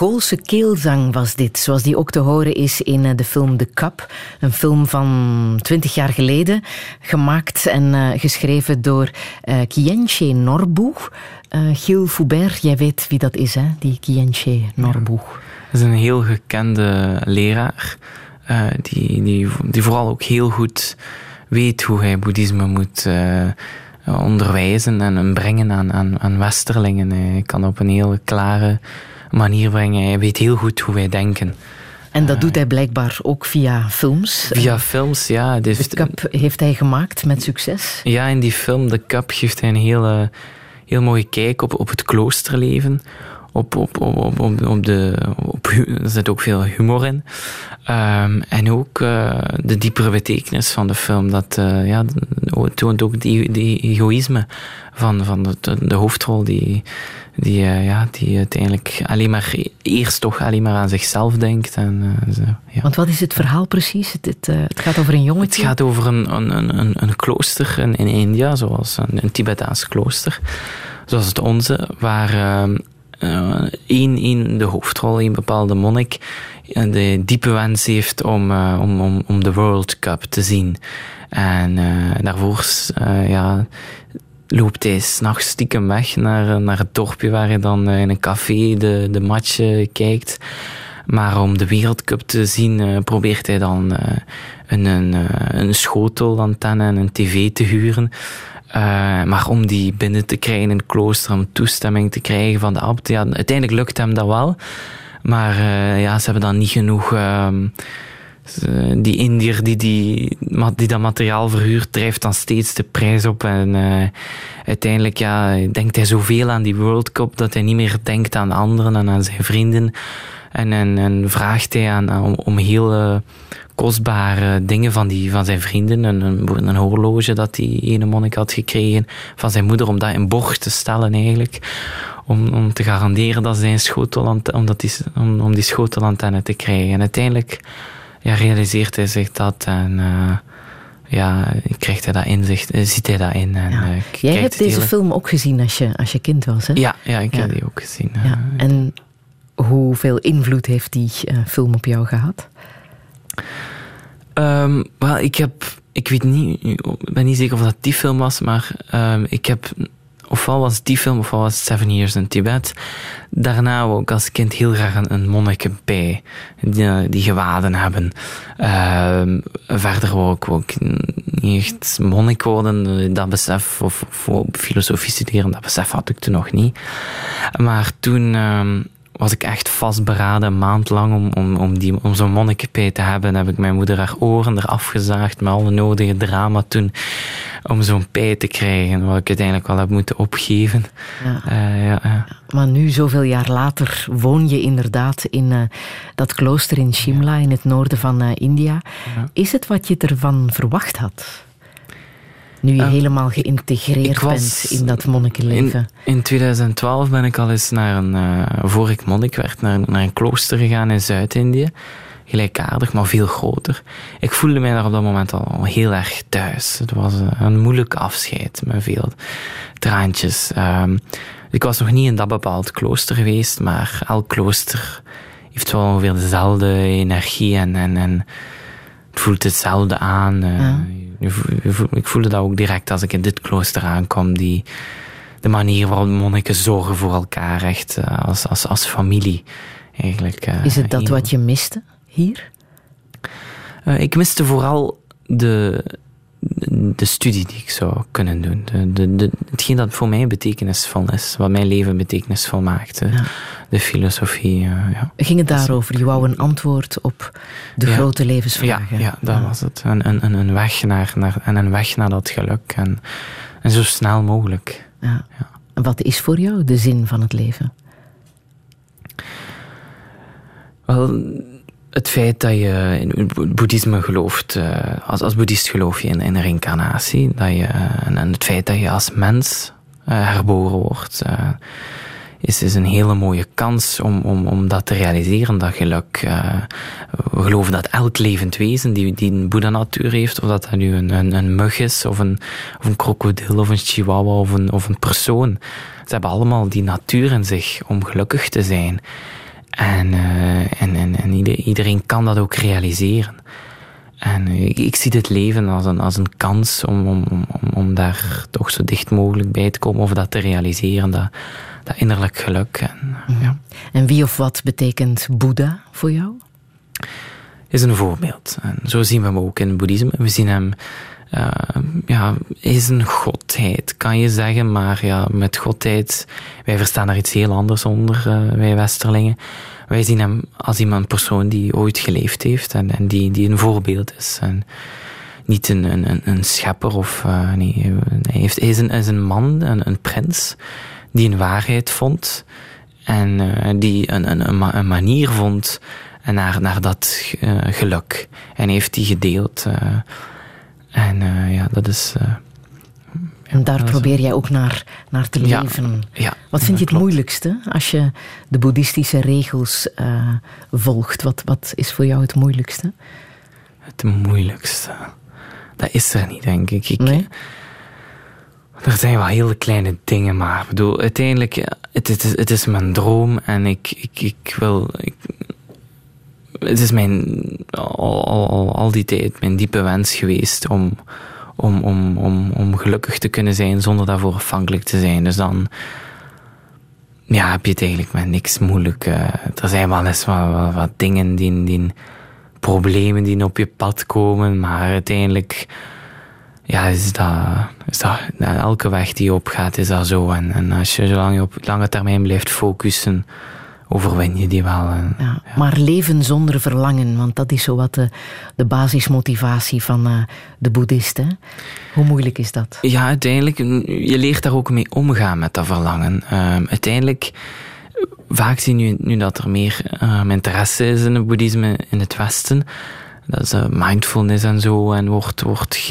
Mongoolse keelzang was dit, zoals die ook te horen is in eh, de film The Cup. Een film van twintig jaar geleden, gemaakt en uh, geschreven door uh, Kienche Gilles Foubert, jij weet wie dat is, hè? die Kienche Norbu. Ja. Dat is een heel gekende leraar, die, die, die vooral ook heel goed weet hoe hij boeddhisme moet onderwijzen en brengen aan, aan, aan westerlingen. Hij kan op een heel klare manier brengen. Hij weet heel goed hoe wij denken. En dat doet hij blijkbaar ook via films. Via films, ja. De Cup heeft hij gemaakt met succes. Ja, in die film The Cup geeft hij een hele, heel mooie kijk op, op het kloosterleven. Op, op, op, op, op de, op, er zit ook veel humor in. Um, en ook uh, de diepere betekenis van de film. Dat uh, ja, toont ook die, die egoïsme van, van de, de hoofdrol die, die, uh, ja, die uiteindelijk alleen maar eerst toch alleen maar aan zichzelf denkt. En, zo, ja. Want wat is het verhaal precies? Het, het, het gaat over een jongetje? Het gaat over een, een, een, een klooster in, in India, zoals een, een Tibetaans klooster, zoals het onze, waar één, één de hoofdrol, een bepaalde monnik, de diepe wens heeft om, uh, om, om, om de World Cup te zien. En uh, daarvoor uh, ja, loopt hij s'nachts stiekem weg naar, naar het dorpje waar hij dan in een café de, de match kijkt. Maar om de Wereldcup te zien probeert hij dan een, een, een schotelantenne en een tv te huren. Uh, maar om die binnen te krijgen in het klooster, om toestemming te krijgen van de abt, ja, uiteindelijk lukt hem dat wel. Maar uh, ja, ze hebben dan niet genoeg. Uh, die Indiër die, die, die dat materiaal verhuurt, drijft dan steeds de prijs op. En uh, uiteindelijk ja, denkt hij zoveel aan die World Cup dat hij niet meer denkt aan anderen en aan zijn vrienden. En, en, en vraagt hij aan, om, om heel kostbare dingen van, die, van zijn vrienden. Een, een, een horloge dat die ene monnik had gekregen van zijn moeder, om dat in bocht te stellen eigenlijk om, om te garanderen dat zij een schotelantenne, om, die, om, om die schotelantenne te krijgen. En uiteindelijk ja, realiseert hij zich dat en uh, ja, krijgt hij dat inzicht, uh, ziet hij dat in. En, ja. uh, Jij hebt deze hele... film ook gezien als je, als je kind was, hè? Ja, ja ik ja. heb die ook gezien. Ja. En hoeveel invloed heeft die film op jou gehad? Um, well, ik heb, ik weet niet, ik ben niet zeker of dat die film was, maar um, ik heb ofwel was die film, ofwel was Seven Years in Tibet. Daarna ook als kind heel graag een, een monniken bij, die, die gewaden hebben. Uh, verder wou ik ook niet echt monnik worden, dat besef, of, of filosofie studeren, dat besef had ik toen nog niet. Maar toen... Was ik echt vastberaden, een maand lang, om, om, om, die, om zo'n monnikenpij te hebben. En heb ik mijn moeder haar oren eraf gezaagd met alle nodige drama toen, om zo'n pij te krijgen, wat ik uiteindelijk wel heb moeten opgeven. Ja. Uh, ja, ja. Maar nu, zoveel jaar later, woon je inderdaad in uh, dat klooster in Shimla, in het noorden van uh, India. Is het wat je ervan verwacht had? Nu je uh, helemaal geïntegreerd bent in dat monnikenleven? In, in, 2012 ben ik al eens naar een, uh, voor ik monnik werd, naar, naar een klooster gegaan in Zuid-Indië. Gelijkaardig, maar veel groter. Ik voelde mij daar op dat moment al heel erg thuis. Het was een, een moeilijk afscheid met veel traantjes. Um, ik was nog niet in dat bepaald klooster geweest, maar elk klooster heeft wel ongeveer dezelfde energie en, en, en het voelt hetzelfde aan. Uh, ja ik voelde dat ook direct als ik in dit klooster aankwam. Die, de manier waarop monniken zorgen voor elkaar, echt eh, als, als, als familie. Eigenlijk, uh, Is het dat wat je miste hier? Uh, ik miste vooral de, de studie die ik zou kunnen doen. De, de, de, hetgeen dat voor mij betekenisvol is, wat mijn leven betekenisvol maakt. Ja. De filosofie. Uh, ja. Ging het daarover? Je wou een antwoord op de ja. grote levensvragen? Ja, ja dat was het. Een, een, een, weg naar, naar, en een weg naar dat geluk. En, en zo snel mogelijk. Ja. En wat is voor jou de zin van het leven? Wel, het feit dat je in boeddhisme gelooft, uh, als, als boeddhist geloof je in, in reïncarnatie, dat je, uh, en het feit dat je als mens uh, herboren wordt, is, is een hele mooie kans om, om, om dat te realiseren, dat geluk. we geloven dat elk levend wezen die, die een boeddha-natuur heeft, of dat dat nu een, een, een mug is, of een, of een krokodil, of een chihuahua, of een, of een persoon, ze hebben allemaal die natuur in zich om gelukkig te zijn. En, uh, en, en, en iedereen kan dat ook realiseren. En ik, ik, zie dit leven als een, als een kans om, om, om, om daar toch zo dicht mogelijk bij te komen of dat te realiseren, dat, dat innerlijk geluk. En, mm. ja. en wie of wat betekent Boeddha voor jou? Is een voorbeeld. En zo zien we hem ook in het boeddhisme. We zien hem uh, ja, is een godheid, kan je zeggen. Maar ja, met godheid, wij verstaan daar iets heel anders onder, uh, wij Westerlingen. Wij zien hem als iemand, persoon die ooit geleefd heeft en, en die, die een voorbeeld is. En niet een, een, een schepper of, uh, nee, hij, heeft, is, een, is een man, een, een prins, die een waarheid vond En die een, een, een, ma- een manier vond naar, naar dat geluk. En heeft die gedeeld. En eh, ja, dat is. eh, En daar probeer jij ook naar, naar te leven. ja, Wat vind je het klopt. moeilijkste als je de boeddhistische regels eh, volgt? Wat, wat is voor jou het moeilijkste? Het moeilijkste. Dat is er niet, denk ik. ik Nee? Er zijn wel hele kleine dingen, maar ik bedoel, uiteindelijk, het, het, is, het is mijn droom en ik, ik, ik wil. Ik, het is mijn, al, al, al, die tijd mijn diepe wens geweest om, om, om, om, om gelukkig te kunnen zijn zonder daarvoor afhankelijk te zijn. Dus dan ja, heb je het eigenlijk met niks moeilijk. eh. er zijn wel eens wat, wat, wat dingen, die, die, problemen die op je pad komen, maar uiteindelijk ja, is dat, is dat elke weg die je opgaat, is dat zo. En, en als je zolang je op lange termijn blijft focussen, overwin je die wel. En, Ja, Maar leven zonder verlangen, want dat is zo wat de, de basismotivatie van eh, de boeddhisten. Hoe moeilijk is dat? Ja, uiteindelijk, je leert daar ook mee omgaan met dat verlangen. Ehm, uiteindelijk, vaak zie je nu, nu dat er meer ehm, interesse is in het boeddhisme in het Westen. Dat is eh, mindfulness en zo, en wordt, wordt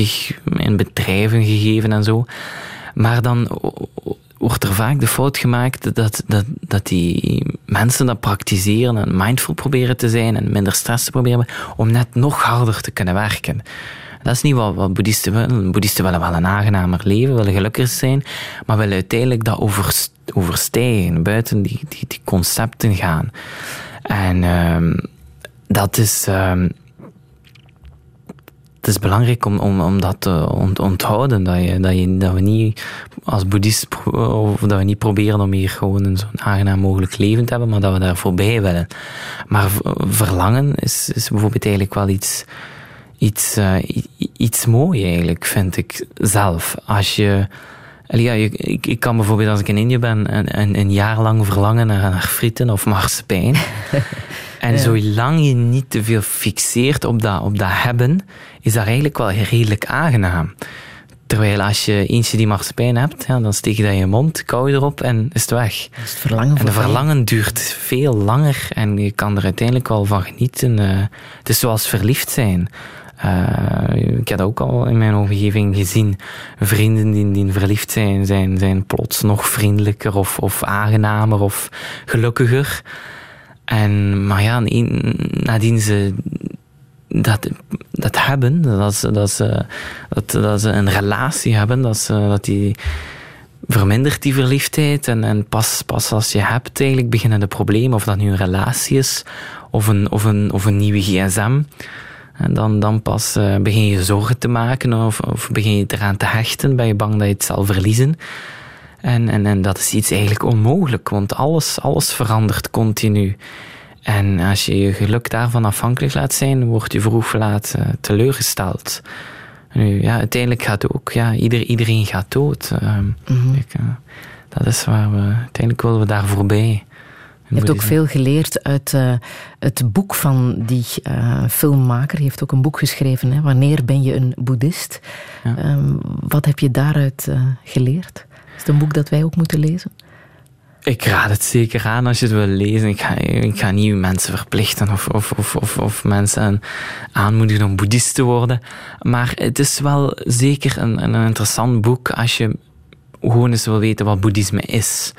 in bedrijven gegeven en zo. Maar dan wordt er vaak de fout gemaakt dat, dat, dat die mensen dat praktiseren en mindful proberen te zijn en minder stress te proberen, om net nog harder te kunnen werken. Dat is niet wat, wat boeddhisten willen. Boeddhisten willen wel een aangenamer leven, willen gelukkiger zijn, maar willen uiteindelijk dat overs- overstijgen, buiten die, die, die concepten gaan. En ehm, dat is... ehm, het is belangrijk om, om, om dat te ont- onthouden. Dat, je, dat, je, dat we niet als boeddhist of dat we niet proberen om hier gewoon een zo'n aangenaam mogelijk leven te hebben, maar dat we daar voorbij willen. Maar verlangen is, is bijvoorbeeld eigenlijk wel iets, iets, eh, iets eigenlijk, vind ik zelf. Als je. Ja, ik, ik kan bijvoorbeeld als ik in Indië ben een, een, een jaar lang verlangen naar, naar frieten of marsepein. En zolang je niet te veel fixeert op dat, op dat hebben, is dat eigenlijk wel redelijk aangenaam. Terwijl als je eentje die marsepein hebt, ja, dan steek je dat in je mond, je erop en is het weg. Dat is het verlangen En de verlangen duurt veel langer en je kan er uiteindelijk wel van genieten. eh. het is zoals verliefd zijn. Eh, ik heb dat ook al in mijn omgeving gezien. Vrienden die, die verliefd zijn, zijn, zijn plots nog vriendelijker of, of aangenamer of gelukkiger. En, maar ja, nadien ze dat, dat hebben, dat ze, dat, ze, dat, dat ze een relatie hebben, dat, ze, dat die vermindert die verliefdheid. En, en pas, pas als je hebt, eigenlijk beginnen de problemen, of dat nu een relatie is of een, of een, of een nieuwe gsm. En dan, dan pas eh, begin je zorgen te maken of, of begin je eraan te hechten, ben je bang dat je het zal verliezen. En, en, en dat is iets eigenlijk onmogelijk, want alles, alles verandert continu. En als je je geluk daarvan afhankelijk laat zijn, word je vroeg of laat eh, teleurgesteld. Nu, ja, uiteindelijk gaat ook, ja, ieder, iedereen gaat dood. Ehm, ik, eh, dat is waar we, uiteindelijk willen we daar voorbij. Je hebt ook veel geleerd uit eh, het boek van die eh, filmmaker. Die heeft ook een boek geschreven, hè? Wanneer ben je een boeddhist? Ja. Ehm, wat heb je daaruit eh, geleerd? Is het een boek dat wij ook moeten lezen? Ik raad het zeker aan als je het wil lezen. Ik ga, ik ga niet mensen verplichten of, of, of, of, mensen aanmoedigen om boeddhist te worden. Maar het is wel zeker een, een interessant boek als je gewoon eens wil weten wat boeddhisme is.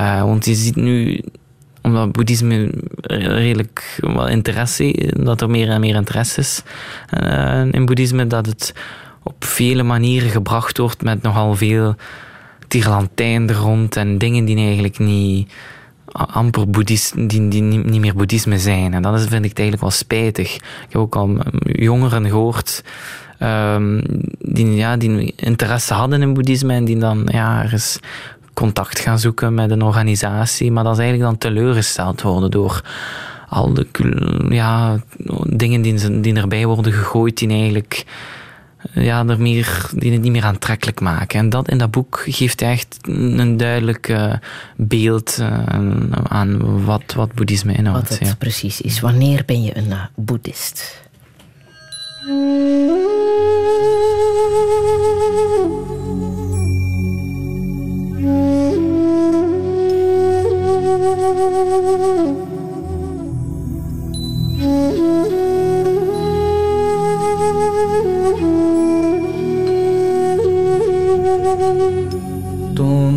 Uh, want je ziet nu, omdat boeddhisme redelijk wel interesse, dat er meer en meer interesse is uh, in boeddhisme, dat het op vele manieren gebracht wordt met nogal veel tirlantijn er rond en dingen die eigenlijk niet amper die, die niet, meer boeddhisme zijn. En dat is, vind ik eigenlijk wel spijtig. Ik heb ook al jongeren gehoord um, die, ja, die interesse hadden in boeddhisme en die dan ja, er is contact gaan zoeken met een organisatie, maar dat is eigenlijk dan teleurgesteld worden door al de ja, dingen die, die erbij worden gegooid die eigenlijk ja, er meer, die het niet meer aantrekkelijk maken. En dat in dat boek geeft echt een duidelijk uh, beeld uh, aan wat, wat boeddhisme inhoudt. Wat het ja. precies is. Wanneer ben je een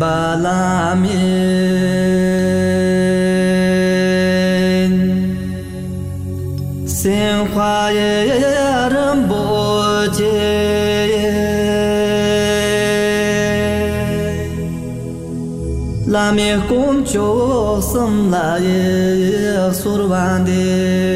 balamin sen khwa ye ram bo je la me kum cho sam la ye surwan de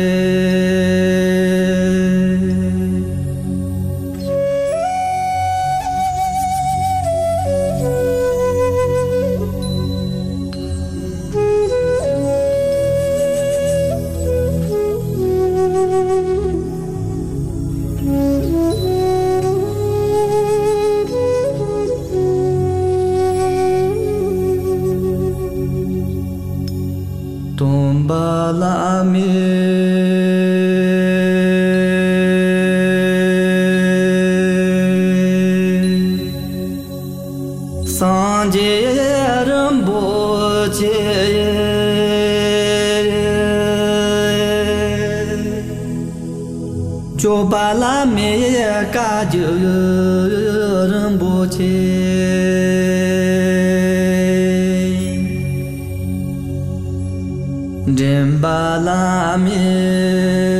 sanje rambo che jo bala me ka jo rambo che dem bala me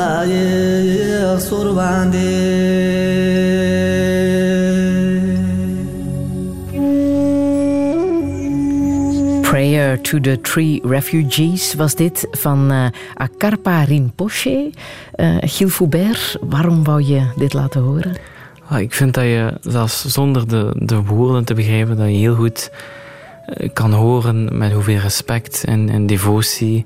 uh, boeddhist? to the Three Refugees was dit van uh, Akarpa Rinpoche. Uh, Gilles Foubert, waarom wou je dit laten horen? Ah, ik vind dat je, zelfs zonder de, de woorden te begrijpen, dat je heel goed uh, kan horen met hoeveel respect en, en devotie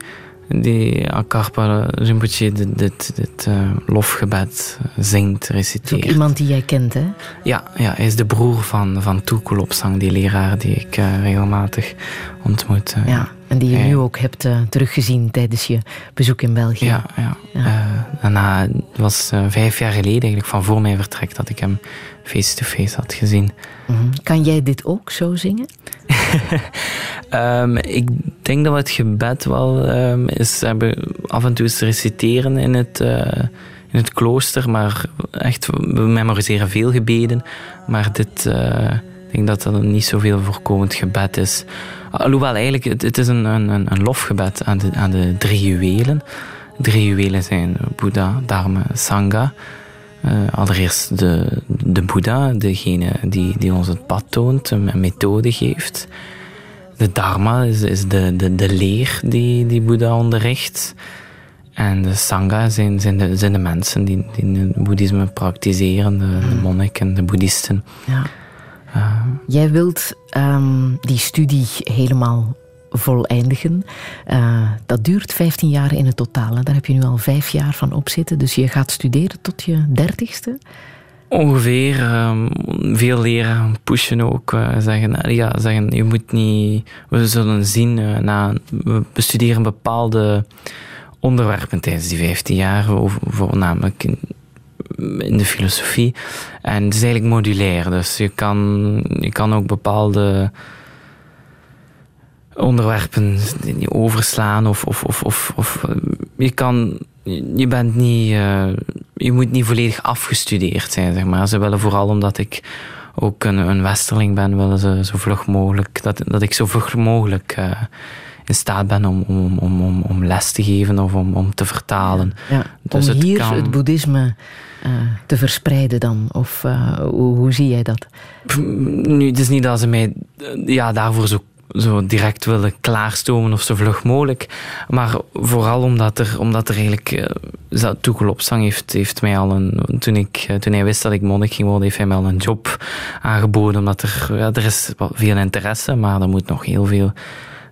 die Akarpa Rinpoche dit, dit, dit uh, lofgebed zingt, reciteert. Ook iemand die jij kent, hè? Ja, ja hij is de broer van, van die leraar die ik uh, regelmatig ontmoet. Uh, ja, en die je nu ook hebt teruggezien tijdens je bezoek in België. Ja, ja. ja. na, het was vijf jaar geleden, eigenlijk van voor mijn vertrek, dat ik hem face-to-face -face had gezien. Mm -hmm. Kan jij dit ook zo zingen? um, ik denk dat het gebed wel um, is hebben af en toe eens reciteren in het, uh, in het klooster, maar echt, we memoriseren veel gebeden, maar dit, uh, ik denk dat dat niet zoveel voorkomend gebed is. Alhoewel, eigenlijk, het, het is een, een, een lofgebed aan de, aan de drie juwelen. Drie juwelen zijn Boeddha, Dharma, Sangha. Uh, allereerst de, de Boeddha, degene die, die ons het pad toont, een methode geeft. De Dharma is, is de, de, de leer die, die Boeddha onderricht. En de Sangha zijn, zijn, de, zijn de mensen die, die het boeddhisme praktiseren, de, de hmm. monniken, de boeddhisten. Ja. Uh, Jij wilt um, die studie helemaal voleindigen. Uh, dat duurt 15 jaar in het totaal. Daar heb je nu al vijf jaar van op zitten. Dus je gaat studeren tot je dertigste. Ongeveer. Um, veel leren pushen ook. Uh, zeggen, ja, zeggen, je moet niet... We zullen zien, na, we bestuderen bepaalde onderwerpen tijdens die 15 jaar. Voornamelijk in, in de filosofie. En het is eigenlijk modulair. Dus je kan, je kan ook bepaalde onderwerpen overslaan of, of, of, of, of je kan je bent niet uh, je moet niet volledig afgestudeerd zijn zeg maar ze willen vooral omdat ik ook een, een westerling ben willen ze zo vlug mogelijk dat, dat ik zo vlug mogelijk uh, in staat ben om, om, om, om, om les te geven of om, om te vertalen. Ja, dus om het hier kan... het boeddhisme uh, te verspreiden dan? Of hoe, hoe, zie jij dat? Nu, het is niet dat ze mij ja, daarvoor zo zo direct willen klaarstomen of zo vlug mogelijk. Maar vooral omdat er, omdat er eigenlijk... Uh, Toegelopzang heeft, heeft mij al een... Toen, ik, uh, toen hij wist dat ik monnik ging worden, heeft hij mij al een job aangeboden. Omdat er... Ja, er is veel interesse, maar er moet nog heel veel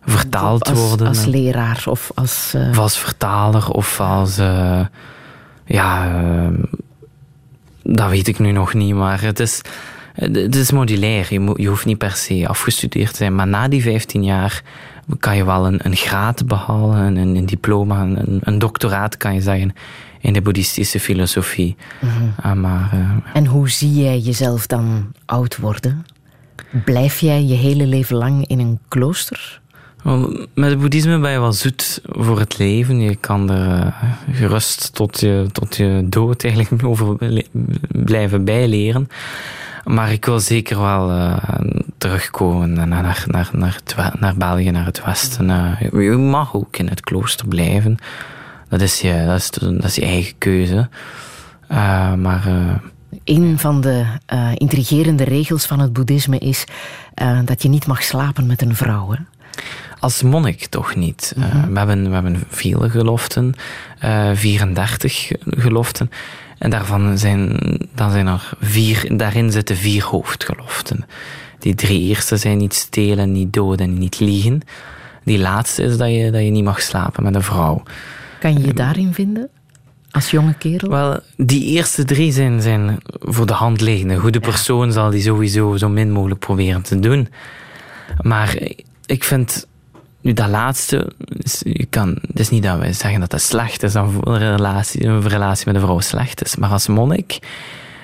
vertaald als, worden. Als leraar of als... Uh... Of als vertaler of als... ja... dat weet ik nu nog niet, maar het is... Het is modulair. Je, je hoeft niet per se afgestudeerd te zijn. Maar na die 15 jaar kan je wel een, een graad behalen, een, een diploma, een, een, doctoraat kan je zeggen in de boeddhistische filosofie. Mm maar, uh, en hoe zie jij jezelf dan oud worden? Blijf jij je hele leven lang in een klooster? Met het boeddhisme ben je wel zoet voor het leven. Je kan er uh, gerust tot je, tot je dood eigenlijk over blijven bijleren. Maar ik wil zeker wel uh, terugkomen naar, naar, naar, naar, België, naar het Westen. Uh, je mag ook in het klooster blijven. Dat is je, dat is, dat is je eigen keuze. Uh, maar... een van de intrigerende regels van het boeddhisme is dat je niet mag slapen met een vrouw. Hè? Als monnik toch niet. Mm -hmm. we, hebben, we hebben vele geloften, 34 geloften. En daarvan zijn, dan zijn er vier, daarin zitten vier hoofdgeloften. Die drie eerste zijn niet stelen, niet doden en niet liegen. Die laatste is dat je, dat je niet mag slapen met een vrouw. Kan je je daarin vinden? Als jonge kerel? Wel, die eerste drie zijn, zijn voor de hand liggende. Een goede persoon zal die sowieso zo min mogelijk proberen te doen. Maar ik vind nu, dat laatste, je kan, het is niet dat we zeggen dat dat slecht is, dat een relatie, een relatie met een vrouw slecht is. Maar als monnik,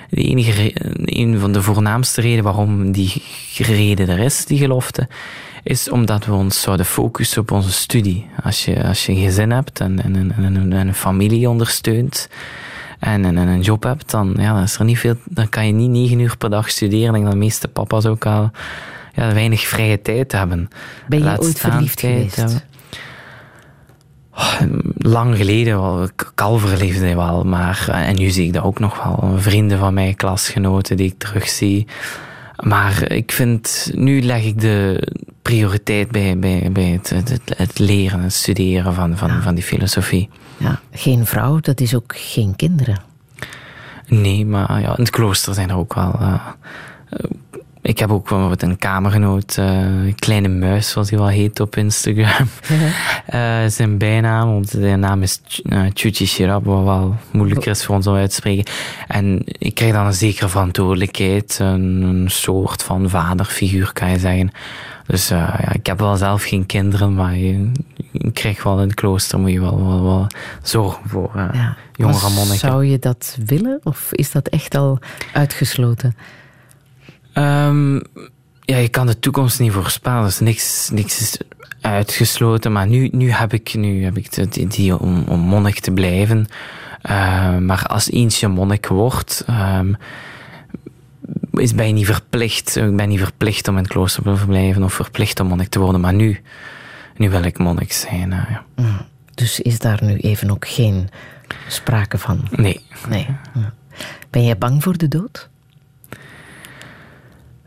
de enige, een van de voornaamste redenen waarom die reden er is, die gelofte, is omdat we ons zouden focussen op onze studie. Als je, als je een gezin hebt en, en, en, en een familie ondersteunt, en, en, een job hebt, dan, ja, dan, is er niet veel, dan kan je niet negen uur per dag studeren. Ik denk dat de meeste papa's ook al ja, weinig vrije tijd hebben. Ben je ooit verliefd geweest? Oh, lang geleden wel, kalverliefde wel, maar en nu zie ik dat ook nog wel. Vrienden van mij, klasgenoten die ik terugzie. Maar ik vind, nu leg ik de prioriteit bij, bij, bij het, het, het leren, het studeren van, van, van die filosofie. Ja, geen vrouw, dat is ook geen kinderen. Nee, maar ja, in het klooster zijn er ook wel uh, ik heb ook bijvoorbeeld een kamergenoot, uh, Kleine Muis, zoals hij wel heet op Instagram. uh, zijn bijnaam, want zijn naam is uh, Chuchi Shirab, wat wel moeilijker is voor ons om uit te spreken. En ik krijg dan een zekere verantwoordelijkheid, een, een soort van vaderfiguur, kan je zeggen. Dus ja, ik heb wel zelf geen kinderen, maar je, je krijgt wel in het klooster, moet je wel, wel, wel zorgen voor ja. jongere monniken. Zou je dat willen, of is dat echt al uitgesloten? Um, ja, je kan de toekomst niet voorspellen. Dus niks, niks is uitgesloten. Maar nu, nu heb ik, nu heb ik het idee om, om monnik te blijven. Uh, maar als eentje monnik wordt, um, is, ben je niet verplicht. Ik ben niet verplicht om in het klooster te verblijven of verplicht om monnik te worden. Maar nu, nu wil ik monnik zijn. Uh, ja. mm. Dus is daar nu even ook geen sprake van? Nee. nee. Ben jij bang voor de dood?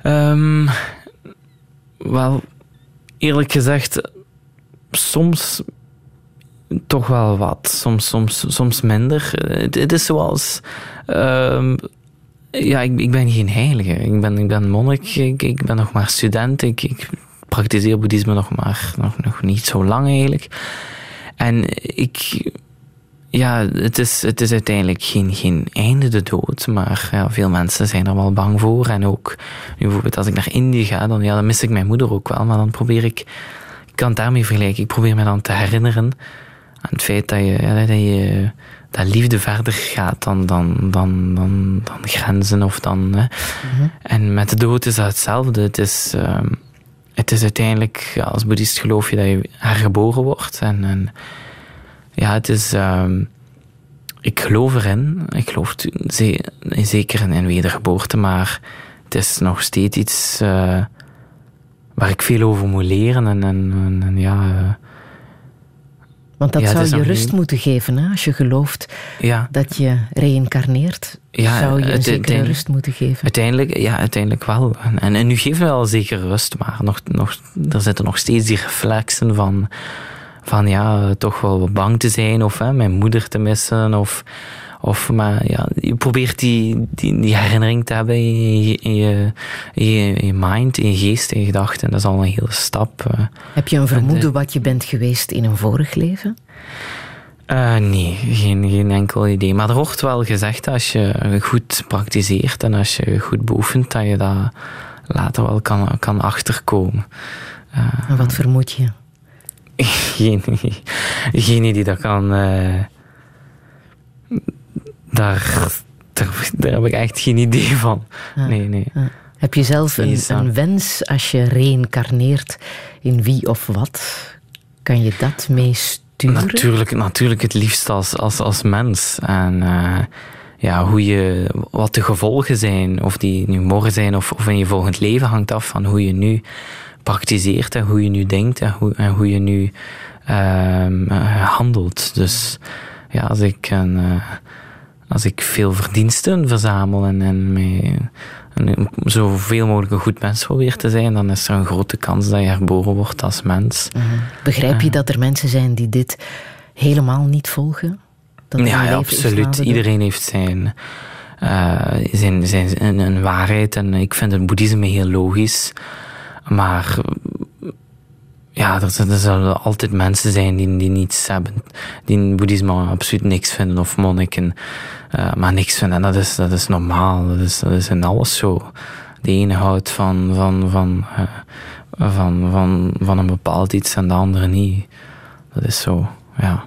Um, wel, eerlijk gezegd, soms toch wel wat. Soms, soms, soms minder. Het, is zoals. Um, ja, ik, ik, ben geen heilige. Ik ben, ik ben monnik. Ik, ik ben nog maar student. Ik, ik praktiseer boeddhisme nog maar nog, nog niet zo lang eigenlijk. En ik ja, het is, het is uiteindelijk geen, geen einde de dood, maar ja, veel mensen zijn er wel bang voor. En ook, nu bijvoorbeeld als ik naar Indië ga, dan, ja, dan mis ik mijn moeder ook wel, maar dan probeer ik, ik kan het daarmee vergelijken, ik probeer me dan te herinneren aan het feit dat je, ja, dat, je dat liefde verder gaat dan, dan, dan, dan, dan grenzen of dan. Hè. Mm-hmm. En met de dood is dat hetzelfde. Het is, um, het is uiteindelijk, als boeddhist geloof je dat je hergeboren wordt. En, en ja, het is. Um, ik geloof erin. Ik geloof zeker in wedergeboorte, maar het is nog steeds iets uh, waar ik veel over moet leren. En, en, en ja. Uh, Want dat Ja, zou je rust moeten geven, hè? als je gelooft Ja, dat je reïncarneert. Ja, zou je een het- zekere uiteindelijk- rust moeten geven. uiteindelijk, ja, uiteindelijk wel. En, en, nu geeft me wel zeker rust, maar nog, nog, er zitten nog steeds die reflexen van, van ja, toch wel bang te zijn of hè, mijn moeder te missen. Of, of maar ja, je probeert die, die, die herinnering te hebben in je, in, je, in, je, in je mind, in je geest, in je gedachten. Dat is al een hele stap. eh. Heb je een vermoeden de- wat je bent geweest in een vorig leven? Eh, nee, geen, geen enkel idee. Maar er wordt wel gezegd als je goed praktiseert en als je goed beoefent, dat je dat later wel kan, kan achterkomen. En wat vermoed je? Geen, geen idee, dat kan. eh, daar, daar, daar heb ik echt geen idee van. Ah. Nee, nee. Ah. Heb je zelf een, een wens als je reïncarneert in wie of wat? Kan je dat mee sturen? Natuurlijk, natuurlijk het liefst als, als, als mens. En eh, ja, hoe je, wat de gevolgen zijn, of die nu morgen zijn of, of in je volgend leven, hangt af van hoe je nu praktiseert en hoe je nu denkt en hoe, en hoe je nu ehm, eh, handelt. Dus ja, als ik, een, eh, als ik veel verdiensten verzamel en, en en zoveel mogelijk een goed mens probeer te zijn, dan is er een grote kans dat je herboren wordt als mens. Mhm. Begrijp je dat er mensen zijn die dit helemaal niet volgen? Dat Ja, absoluut. Iedereen heeft zijn, eh, zijn, zijn, een, een waarheid. En ik vind het boeddhisme heel logisch. Maar ja, er, er zullen altijd mensen zijn die, die niets hebben. Die in boeddhisme absoluut niks vinden. Of monniken. eh, maar niks vinden. En dat is, dat is normaal. Dat is, dat is in alles zo. De ene houdt van, van, van, eh, van, van, van een bepaald iets en de andere niet. Dat is zo, ja.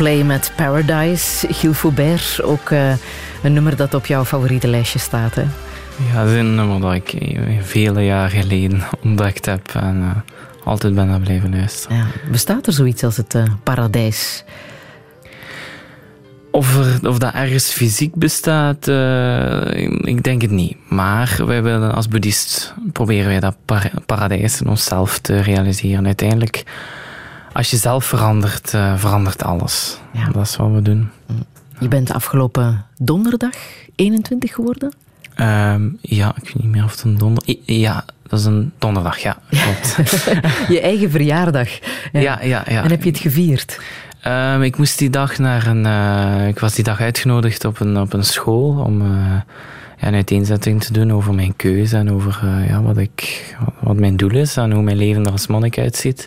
Coldplay met Paradise. Gilles Faubert, ook uh, een nummer dat op jouw favoriete lijstje staat. Hè? Ja, dat is een nummer dat ik vele jaren geleden ontdekt heb en uh, altijd ben naar blijven luisteren. Ja. Bestaat er zoiets als het uh, paradijs? Of, er, of dat ergens fysiek bestaat, ik denk het niet. Maar wij willen als boeddhist proberen wij dat par paradijs in onszelf te realiseren. Uiteindelijk als je zelf verandert, uh, verandert alles. Ja. Dat is wat we doen. Je bent afgelopen donderdag 21 geworden? Um, ja, ik weet niet meer of het een donderdag... Ja, dat is een donderdag, ja. Klopt. je eigen verjaardag. Ja, ja, ja. ja. En heb je het gevierd? Um, ik moest die dag naar een... Uh, ik was die dag uitgenodigd op een, op een school om... Uh, een uiteenzetting te doen over mijn keuze en over ja, wat, ik, wat mijn doel is en hoe mijn leven er als monnik uitziet.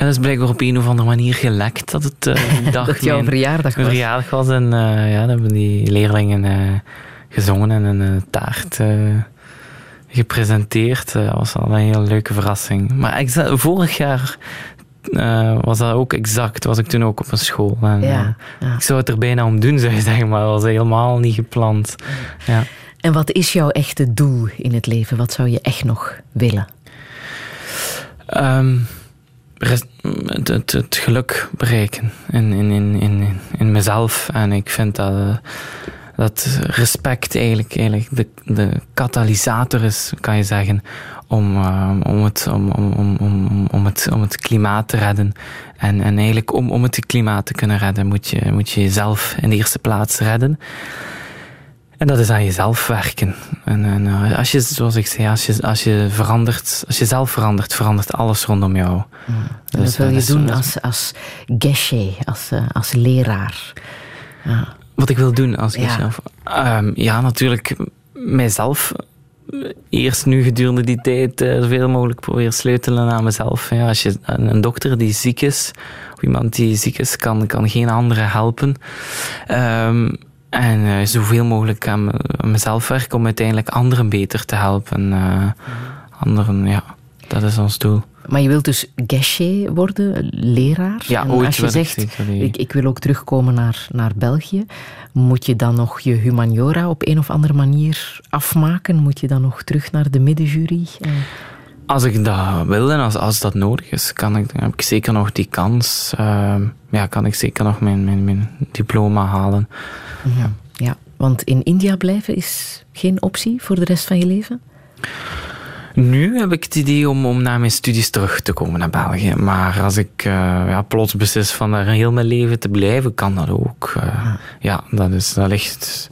En dat is blijkbaar op een of andere manier gelekt dat het uh, dag dat jouw verjaardag was. verjaardag was. En uh, ja, dan hebben die leerlingen uh, gezongen en een taart gepresenteerd. Dat was al een hele leuke verrassing. Maar vorig jaar was dat ook exact. Was ik toen ook op een school. En, ja, ja. Ik zou het er bijna om doen, zou je zeggen, maar dat was helemaal niet gepland. Ja. En wat is jouw echte doel in het leven? Wat zou je echt nog willen? Um, het, het, geluk bereiken in, in, in, in, in mezelf. En ik vind dat, dat respect eigenlijk, eigenlijk de, de katalysator is, kan je zeggen, om, uh, om, het, om, om, om, om, het, om het klimaat te redden. En, en eigenlijk om, om het klimaat te kunnen redden, moet je, moet je jezelf in de eerste plaats redden. En dat is aan jezelf werken. En, en uh, als je, zoals ik zei, als je, als je verandert, als je zelf verandert, verandert alles rondom jou. Mm. Dus, dat wil je doen als, als geshe, als, uh, als leraar. Ja. Wat ik wil doen als geshe? Ja. Um, ja, natuurlijk mijzelf eerst nu gedurende die tijd uh, zoveel mogelijk proberen sleutelen aan mezelf. Ja, als je een dokter die ziek is, of iemand die ziek is, kan, kan geen andere helpen. Um, en uh, zoveel mogelijk aan mezelf werken om uiteindelijk anderen beter te helpen. Uh, anderen, ja, dat is ons doel. Maar je wilt dus geshe worden, leraar? Ja, en Als je zegt, ik, ik, wil ook terugkomen naar, naar België, moet je dan nog je humaniora op een of andere manier afmaken? Moet je dan nog terug naar de middenjury? Als ik dat wil en als, als dat nodig is, kan ik, heb ik zeker nog die kans. Uh, ja, kan ik zeker nog mijn, mijn, mijn diploma halen. Ja. ja, want in India blijven is geen optie voor de rest van je leven? Nu heb ik het idee om, om na mijn studies terug te komen naar België. Maar als ik uh, ja, plots beslis van daar heel mijn leven te blijven, kan dat ook. Uh, ja. ja, dat, is, dat ligt...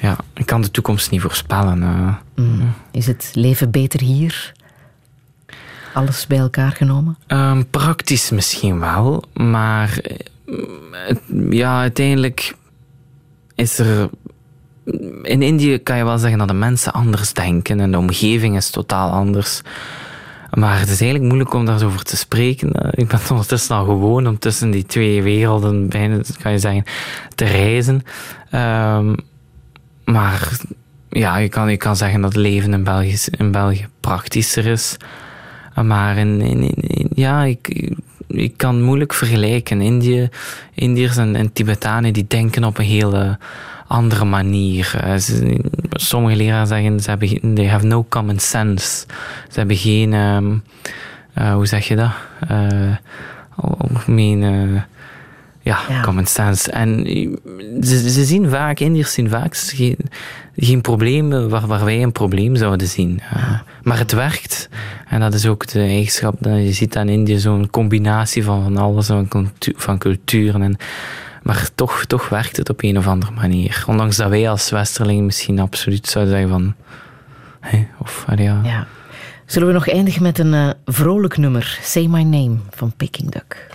Ja, ik kan de toekomst niet voorspellen. Uh. Mm. Is het leven beter hier? Alles bij elkaar genomen? Um, praktisch misschien wel, maar ja, uiteindelijk is er. In Indië kan je wel zeggen dat de mensen anders denken en de omgeving is totaal anders. Maar het is eigenlijk moeilijk om daarover te spreken. Ik ben ondertussen al gewoon om tussen die twee werelden, bijna, kan je zeggen, te reizen. Um, maar ja, je kan, je kan zeggen dat leven in België, in België praktischer is. Maar in, in, in ja, ik, ik kan moeilijk vergelijken. Indië, Indiërs en, en Tibetanen die denken op een hele andere manier. Uh, sommige leraren zeggen ze hebben they have no common sense. Ze hebben geen, um, uh, hoe zeg je dat? Uh, algemeen, ja, ja, common sense. En ze, ze zien vaak, Indiërs zien vaak geen, geen problemen waar, waar wij een probleem zouden zien. Uh, maar het werkt. En dat is ook de eigenschap dat je ziet aan Indië, zo'n combinatie van, van alles, van, van culturen. En, maar toch, toch werkt het op een of andere manier. Ondanks dat wij als Westerling misschien absoluut zouden zeggen van... Hey, of, ja. ja. Zullen we nog eindigen met een uh, vrolijk nummer? Say My Name van Peking Duck.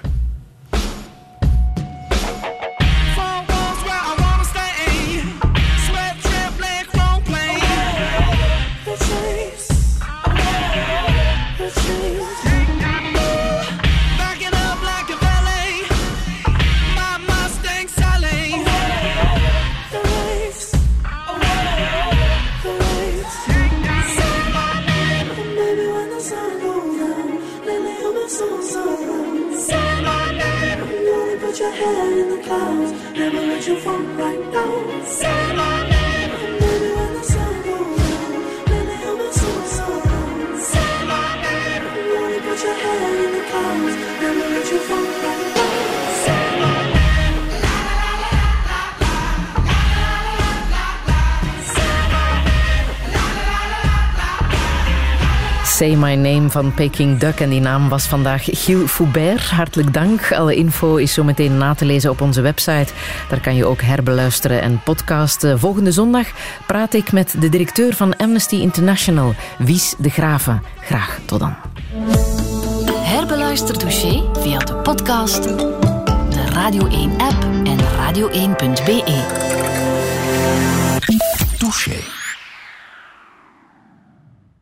Say My Name van Peking Duck. En die naam was vandaag Gilles Foubert. Hartelijk dank. Alle info is zo meteen na te lezen op onze website. Daar kan je ook herbeluisteren en podcasten. Volgende zondag praat ik met de directeur van Amnesty International, Wies de Graven. Graag tot dan. Herbeluister Touché via de podcast, de Radio 1-app en radio1.be. Touché.